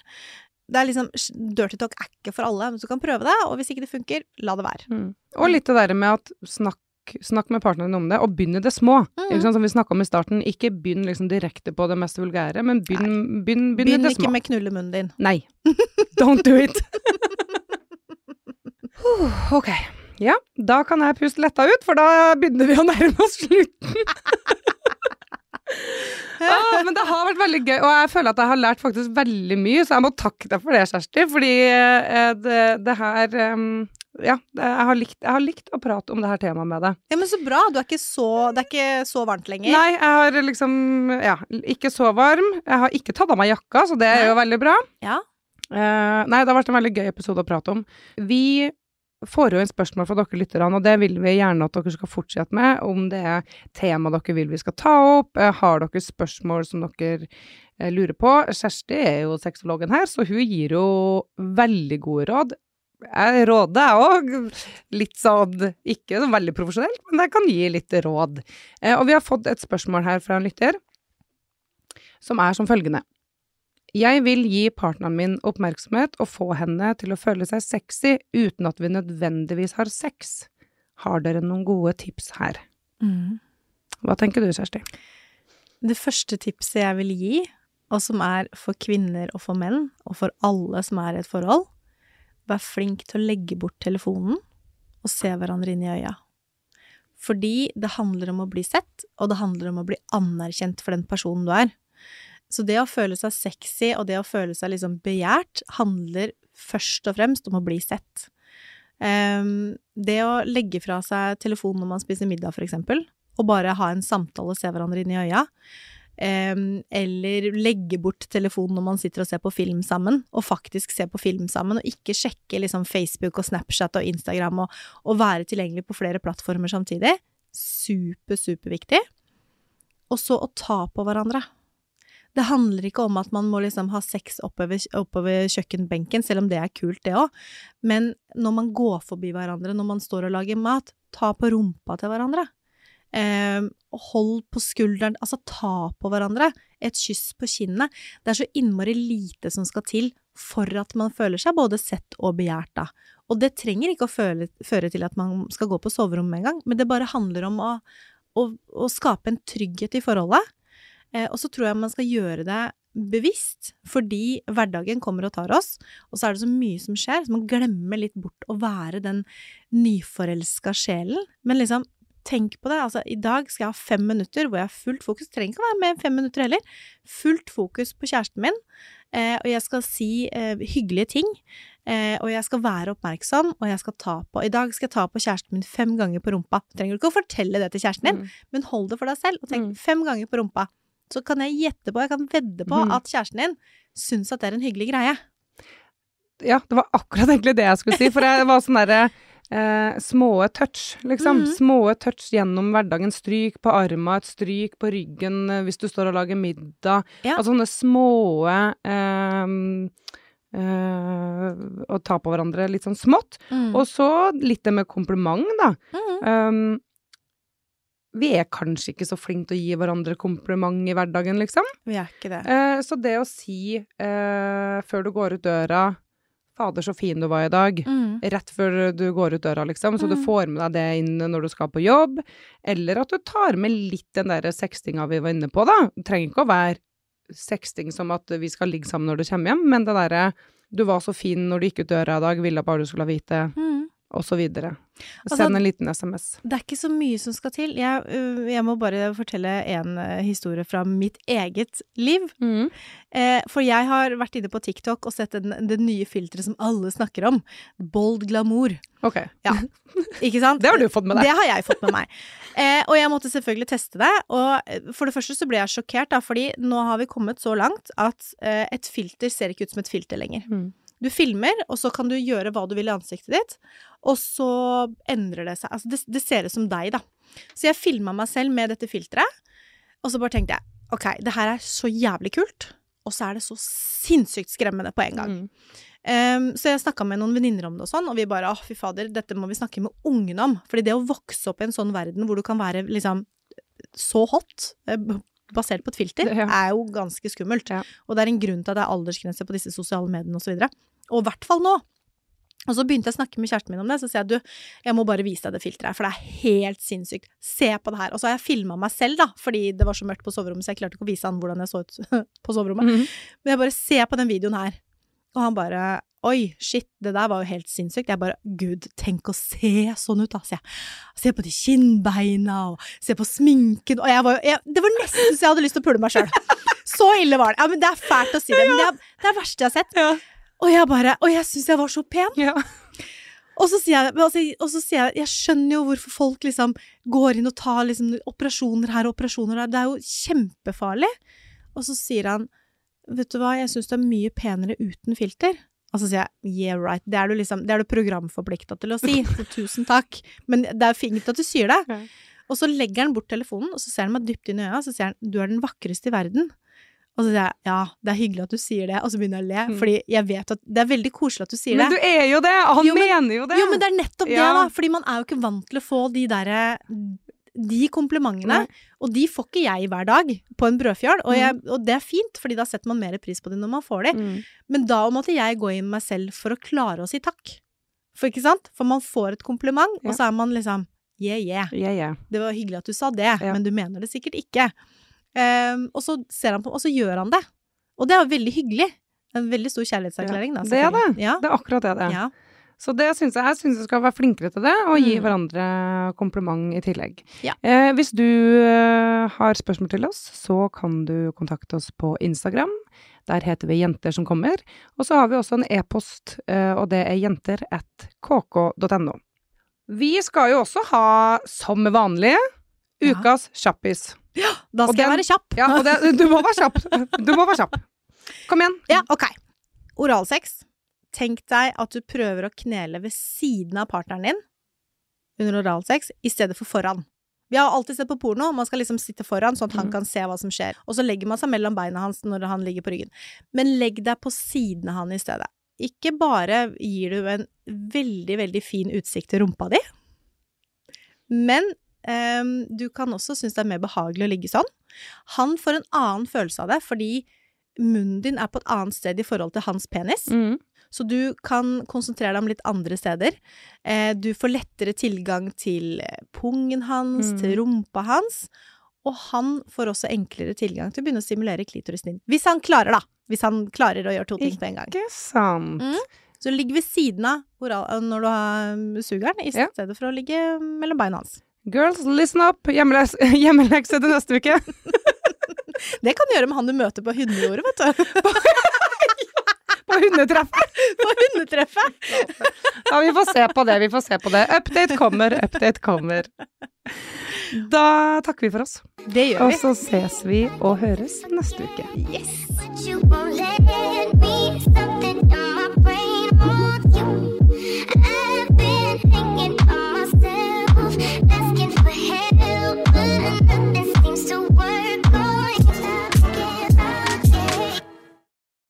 [SPEAKER 1] Det er liksom, Dirty talk er ikke for alle, men du kan prøve det, og hvis ikke det funker, la det være.
[SPEAKER 3] Mm. Og litt det der med at snakk, snakk med partneren om det, og begynn i det små.
[SPEAKER 1] Mm.
[SPEAKER 3] Som vi snakka om i starten. Ikke begynn liksom direkte på det mest vulgære, men begynn, begynn, begynn,
[SPEAKER 1] Begynn
[SPEAKER 3] i det
[SPEAKER 1] ikke med knullemunnen din.
[SPEAKER 3] Nei. Don't do it. Ok. Ja, da kan jeg puste letta ut, for da begynner vi å nærme oss slutten. ah, men det har vært veldig gøy, og jeg føler at jeg har lært faktisk veldig mye, så jeg må takke deg for det, Kjersti, fordi eh, det, det her em, Ja, jeg, har likt, jeg har likt å prate om det her temaet med deg.
[SPEAKER 1] Ja, men så bra. Du er ikke så, det er ikke så varmt lenger.
[SPEAKER 3] Nei, jeg har liksom Ja, ikke så varm. Jeg har ikke tatt av meg jakka, så det er jo veldig bra.
[SPEAKER 1] Ja.
[SPEAKER 3] Uh, nei, det har vært en veldig gøy episode å prate om. Vi får jo inn spørsmål fra dere lytterne, og det vil vi gjerne at dere skal fortsette med. Om det er tema dere vil vi skal ta opp. Eh, har dere spørsmål som dere eh, lurer på? Kjersti er jo sexologen her, så hun gir jo veldig gode råd. Jeg råder, jeg òg. Litt sånn ikke så veldig profesjonelt, men jeg kan gi litt råd. Eh, og vi har fått et spørsmål her fra en lytter, som er som følgende. Jeg vil gi partneren min oppmerksomhet og få henne til å føle seg sexy uten at vi nødvendigvis har sex. Har dere noen gode tips her?
[SPEAKER 1] Mm.
[SPEAKER 3] Hva tenker du, Kjersti?
[SPEAKER 1] Det første tipset jeg vil gi, og som er for kvinner og for menn, og for alle som er i et forhold, vær flink til å legge bort telefonen og se hverandre inn i øya. Fordi det handler om å bli sett, og det handler om å bli anerkjent for den personen du er. Så det å føle seg sexy og det å føle seg liksom begjært handler først og fremst om å bli sett. Um, det å legge fra seg telefonen når man spiser middag, for eksempel, og bare ha en samtale og se hverandre inn i øya, eller legge bort telefonen når man sitter og ser på film sammen, og faktisk se på film sammen, og ikke sjekke liksom Facebook og Snapchat og Instagram og, og være tilgjengelig på flere plattformer samtidig. Super, superviktig. Og så å ta på hverandre. Det handler ikke om at man må liksom ha sex oppover, oppover kjøkkenbenken, selv om det er kult, det òg. Men når man går forbi hverandre, når man står og lager mat, ta på rumpa til hverandre. Eh, hold på skulderen, altså ta på hverandre. Et kyss på kinnet. Det er så innmari lite som skal til for at man føler seg både sett og begjært da. Og det trenger ikke å føre, føre til at man skal gå på soverommet engang, men det bare handler om å, å, å skape en trygghet i forholdet. Eh, og så tror jeg man skal gjøre det bevisst, fordi hverdagen kommer og tar oss, og så er det så mye som skjer, så man glemmer litt bort å være den nyforelska sjelen. Men liksom, tenk på det, altså i dag skal jeg ha fem minutter hvor jeg har fullt fokus, trenger ikke å være med fem minutter heller, fullt fokus på kjæresten min, eh, og jeg skal si eh, hyggelige ting, eh, og jeg skal være oppmerksom, og jeg skal ta på, i dag skal jeg ta på kjæresten min fem ganger på rumpa. Trenger du ikke å fortelle det til kjæresten din,
[SPEAKER 3] Mm.
[SPEAKER 1] men hold det for deg selv, og tenk
[SPEAKER 3] Mm.
[SPEAKER 1] fem ganger på rumpa. Så kan jeg gjette på, jeg kan vedde på
[SPEAKER 3] mm.
[SPEAKER 1] at kjæresten din syns at det er en hyggelig greie.
[SPEAKER 3] Ja, det var akkurat egentlig det jeg skulle si, for jeg var sånn derre eh, små touch, liksom.
[SPEAKER 1] Mhm.
[SPEAKER 3] Små touch gjennom hverdagen. Stryk på arma, et stryk på ryggen eh, hvis du står og lager middag.
[SPEAKER 1] Ja.
[SPEAKER 3] Altså sånne små eh, eh, Å ta på hverandre litt sånn smått. Og så litt det med kompliment, da.
[SPEAKER 1] Mhm.
[SPEAKER 3] Um, vi er kanskje ikke så flinke til å gi hverandre kompliment i hverdagen, liksom.
[SPEAKER 1] Vi er ikke det.
[SPEAKER 3] Eh, så det å si eh, før du går ut døra 'Fader, så fin du var i dag',
[SPEAKER 1] Mm.
[SPEAKER 3] rett før du går ut døra, liksom, så du
[SPEAKER 1] Mm.
[SPEAKER 3] får med deg det inn når du skal på jobb, eller at du tar med litt den der sextinga vi var inne på, da. Det trenger ikke å være sexting som at vi skal ligge sammen når du kommer hjem, men det derre 'du var så fin når du gikk ut døra i dag, ville bare du skulle vite',
[SPEAKER 1] Mhm.
[SPEAKER 3] Og så videre.
[SPEAKER 1] Altså,
[SPEAKER 3] Send en liten SMS.
[SPEAKER 1] Det er ikke så mye som skal til. Jeg, øh, jeg må bare fortelle en øh, historie fra mitt eget liv.
[SPEAKER 3] Mm.
[SPEAKER 1] Eh, for jeg har vært inne på TikTok og sett den, det nye filteret som alle snakker om. Bold glamour.
[SPEAKER 3] Ok.
[SPEAKER 1] Ikke sant?
[SPEAKER 3] Det har du fått med deg.
[SPEAKER 1] Det har jeg fått med meg. Eh, og jeg måtte selvfølgelig teste det. Og eh, for det første så ble jeg sjokkert, da, fordi nå har vi kommet så langt at eh, et filter ser ikke ut som et filter lenger.
[SPEAKER 3] Mm.
[SPEAKER 1] Du filmer, og så kan du gjøre hva du vil i ansiktet ditt, og så endrer det seg. Altså, det, det ser ut som deg, da. Så jeg filma meg selv med dette filteret, og så bare tenkte jeg ok, det her er så jævlig kult, og så er det så sinnssykt skremmende på en gang.
[SPEAKER 3] Mm.
[SPEAKER 1] Um, så jeg snakka med noen venninner om det og sånn, og vi bare å, fy fader, dette må vi snakke med ungene om. Fordi det å vokse opp i en sånn verden hvor du kan være liksom så hot, eh, basert på et filter,
[SPEAKER 3] Det- ja.
[SPEAKER 1] er jo ganske skummelt.
[SPEAKER 3] Ja.
[SPEAKER 1] Og det er en grunn til at det er aldersgrense på disse sosiale mediene osv. Og i hvert fall nå. Og så begynte jeg å snakke med kjæresten min om det, så sier jeg du, jeg må bare vise deg det filteret her, for det er helt sinnssykt. Se på det her. Og så har jeg filma meg selv, da, fordi det var så mørkt på soverommet, så jeg klarte ikke å vise han hvordan jeg så ut på soverommet.
[SPEAKER 3] Mhm.
[SPEAKER 1] Men jeg bare ser på den videoen her, og han bare Oi, shit, det der var jo helt sinnssykt. Jeg bare Gud, tenk å se sånn ut, da, sier jeg. Se på de kinnbeina, og se på sminken, og jeg var jo jeg, Det var nesten så jeg hadde lyst til å pule meg sjøl. Så ille var det. Ja, men det er fælt å si det, men det er det er verste jeg har sett.
[SPEAKER 3] Ja.
[SPEAKER 1] Og jeg bare Og jeg syns jeg var så pen.
[SPEAKER 3] Ja.
[SPEAKER 1] Og så sier jeg, altså, og så sier jeg Jeg skjønner jo hvorfor folk liksom går inn og tar liksom operasjoner her og operasjoner der. Det er jo kjempefarlig. Og så sier han Vet du hva, jeg syns det er mye penere uten filter. Og så sier jeg yeah right, det er du liksom Det er du programforplikta til å si, så tusen takk. Men det er fint at du sier det.
[SPEAKER 3] Okay.
[SPEAKER 1] Og så legger han bort telefonen, og så ser han meg dypt inn i øya, og så sier han du er den vakreste i verden. Og så sier jeg ja, det er hyggelig at du sier det, og så begynner jeg å le,
[SPEAKER 3] Mm.
[SPEAKER 1] fordi jeg vet at det er veldig koselig at du sier
[SPEAKER 3] Men
[SPEAKER 1] det.
[SPEAKER 3] du er jo det! Han
[SPEAKER 1] Jo, men-
[SPEAKER 3] mener jo det!
[SPEAKER 1] Jo, men det er nettopp det, da. Fordi man er jo ikke vant til å få de derre De komplimentene.
[SPEAKER 3] Nei.
[SPEAKER 1] Og de får ikke jeg hver dag på en brødfjøl. Og,
[SPEAKER 3] Mm.
[SPEAKER 1] jeg, og det er fint, fordi da setter man mer pris på det når man får dem.
[SPEAKER 3] Mm.
[SPEAKER 1] Men da måtte jeg gå inn meg selv for å klare å si takk. For ikke sant? For man får et kompliment,
[SPEAKER 3] Ja.
[SPEAKER 1] og så er man liksom yeah, yeah.
[SPEAKER 3] Yeah, yeah.
[SPEAKER 1] Det var hyggelig at du sa det,
[SPEAKER 3] Ja.
[SPEAKER 1] men du mener det sikkert ikke. Um, og så ser han på, og så gjør han det. Og det er jo veldig hyggelig. En veldig stor kjærlighetserklæring, da.
[SPEAKER 3] Det er det.
[SPEAKER 1] Ja.
[SPEAKER 3] Det er akkurat det det er.
[SPEAKER 1] Ja.
[SPEAKER 3] Så det synes jeg, jeg synes jeg skal være flinkere til det, og gi
[SPEAKER 1] Mm.
[SPEAKER 3] hverandre kompliment i tillegg.
[SPEAKER 1] Ja.
[SPEAKER 3] Eh, hvis du eh, har spørsmål til oss, så kan du kontakte oss på Instagram. Der heter vi Jenter som kommer. Og så har vi også en e-post, eh, og det er jenter.kk.no. Vi skal jo også ha, som vanlig,
[SPEAKER 1] Ja.
[SPEAKER 3] ukas kjappis.
[SPEAKER 1] Da
[SPEAKER 3] skal
[SPEAKER 1] skal jeg være kjapp.
[SPEAKER 3] Ja, og det, du må være kjapp. Du må være kjapp. Kom igjen.
[SPEAKER 1] Ja, ok. Oralsex. Tenk deg at du prøver å knele ved siden av partneren din under oralsex, i stedet for foran. Vi har alltid sett på porno, man skal liksom sitte foran sånn at han
[SPEAKER 3] Mhm.
[SPEAKER 1] kan se hva som skjer. Og så legger man seg mellom beina hans når han ligger på ryggen. Men legg deg på siden av han i stedet. Ikke bare gir du en veldig, veldig fin utsikt til rumpa di, men um, du kan også synes det er mer behagelig å ligge sånn. Han får en annen følelse av det, fordi munnen din er på et annet sted i forhold til hans penis.
[SPEAKER 3] Mm.
[SPEAKER 1] Så du kan konsentrere deg om litt andre steder. Eh, du får lettere tilgang til eh, pungen hans,
[SPEAKER 3] Mm.
[SPEAKER 1] til rumpa hans. Og han får også enklere tilgang til å begynne å stimulere klitorisen din. Hvis han klarer, da. Hvis han klarer å gjøre to ting på en gang.
[SPEAKER 3] Ikke sant.
[SPEAKER 1] Mm. Så ligg ved siden av oral når du har um, sugeren, i
[SPEAKER 3] Ja.
[SPEAKER 1] stedet for å ligge mellom beina hans.
[SPEAKER 3] Girls, listen up! Hjemmeleks- Hjemmelekse til neste uke.
[SPEAKER 1] Det kan du gjøre med han du møter på hundejordet, vet du.
[SPEAKER 3] På hundetreff.
[SPEAKER 1] På hundetreffet.
[SPEAKER 3] Ja, vi får se på det, vi får se på det. Update kommer, update kommer. Da takker vi for oss.
[SPEAKER 1] Det gjør vi.
[SPEAKER 3] Og så ses vi og høres neste uke.
[SPEAKER 1] Yes.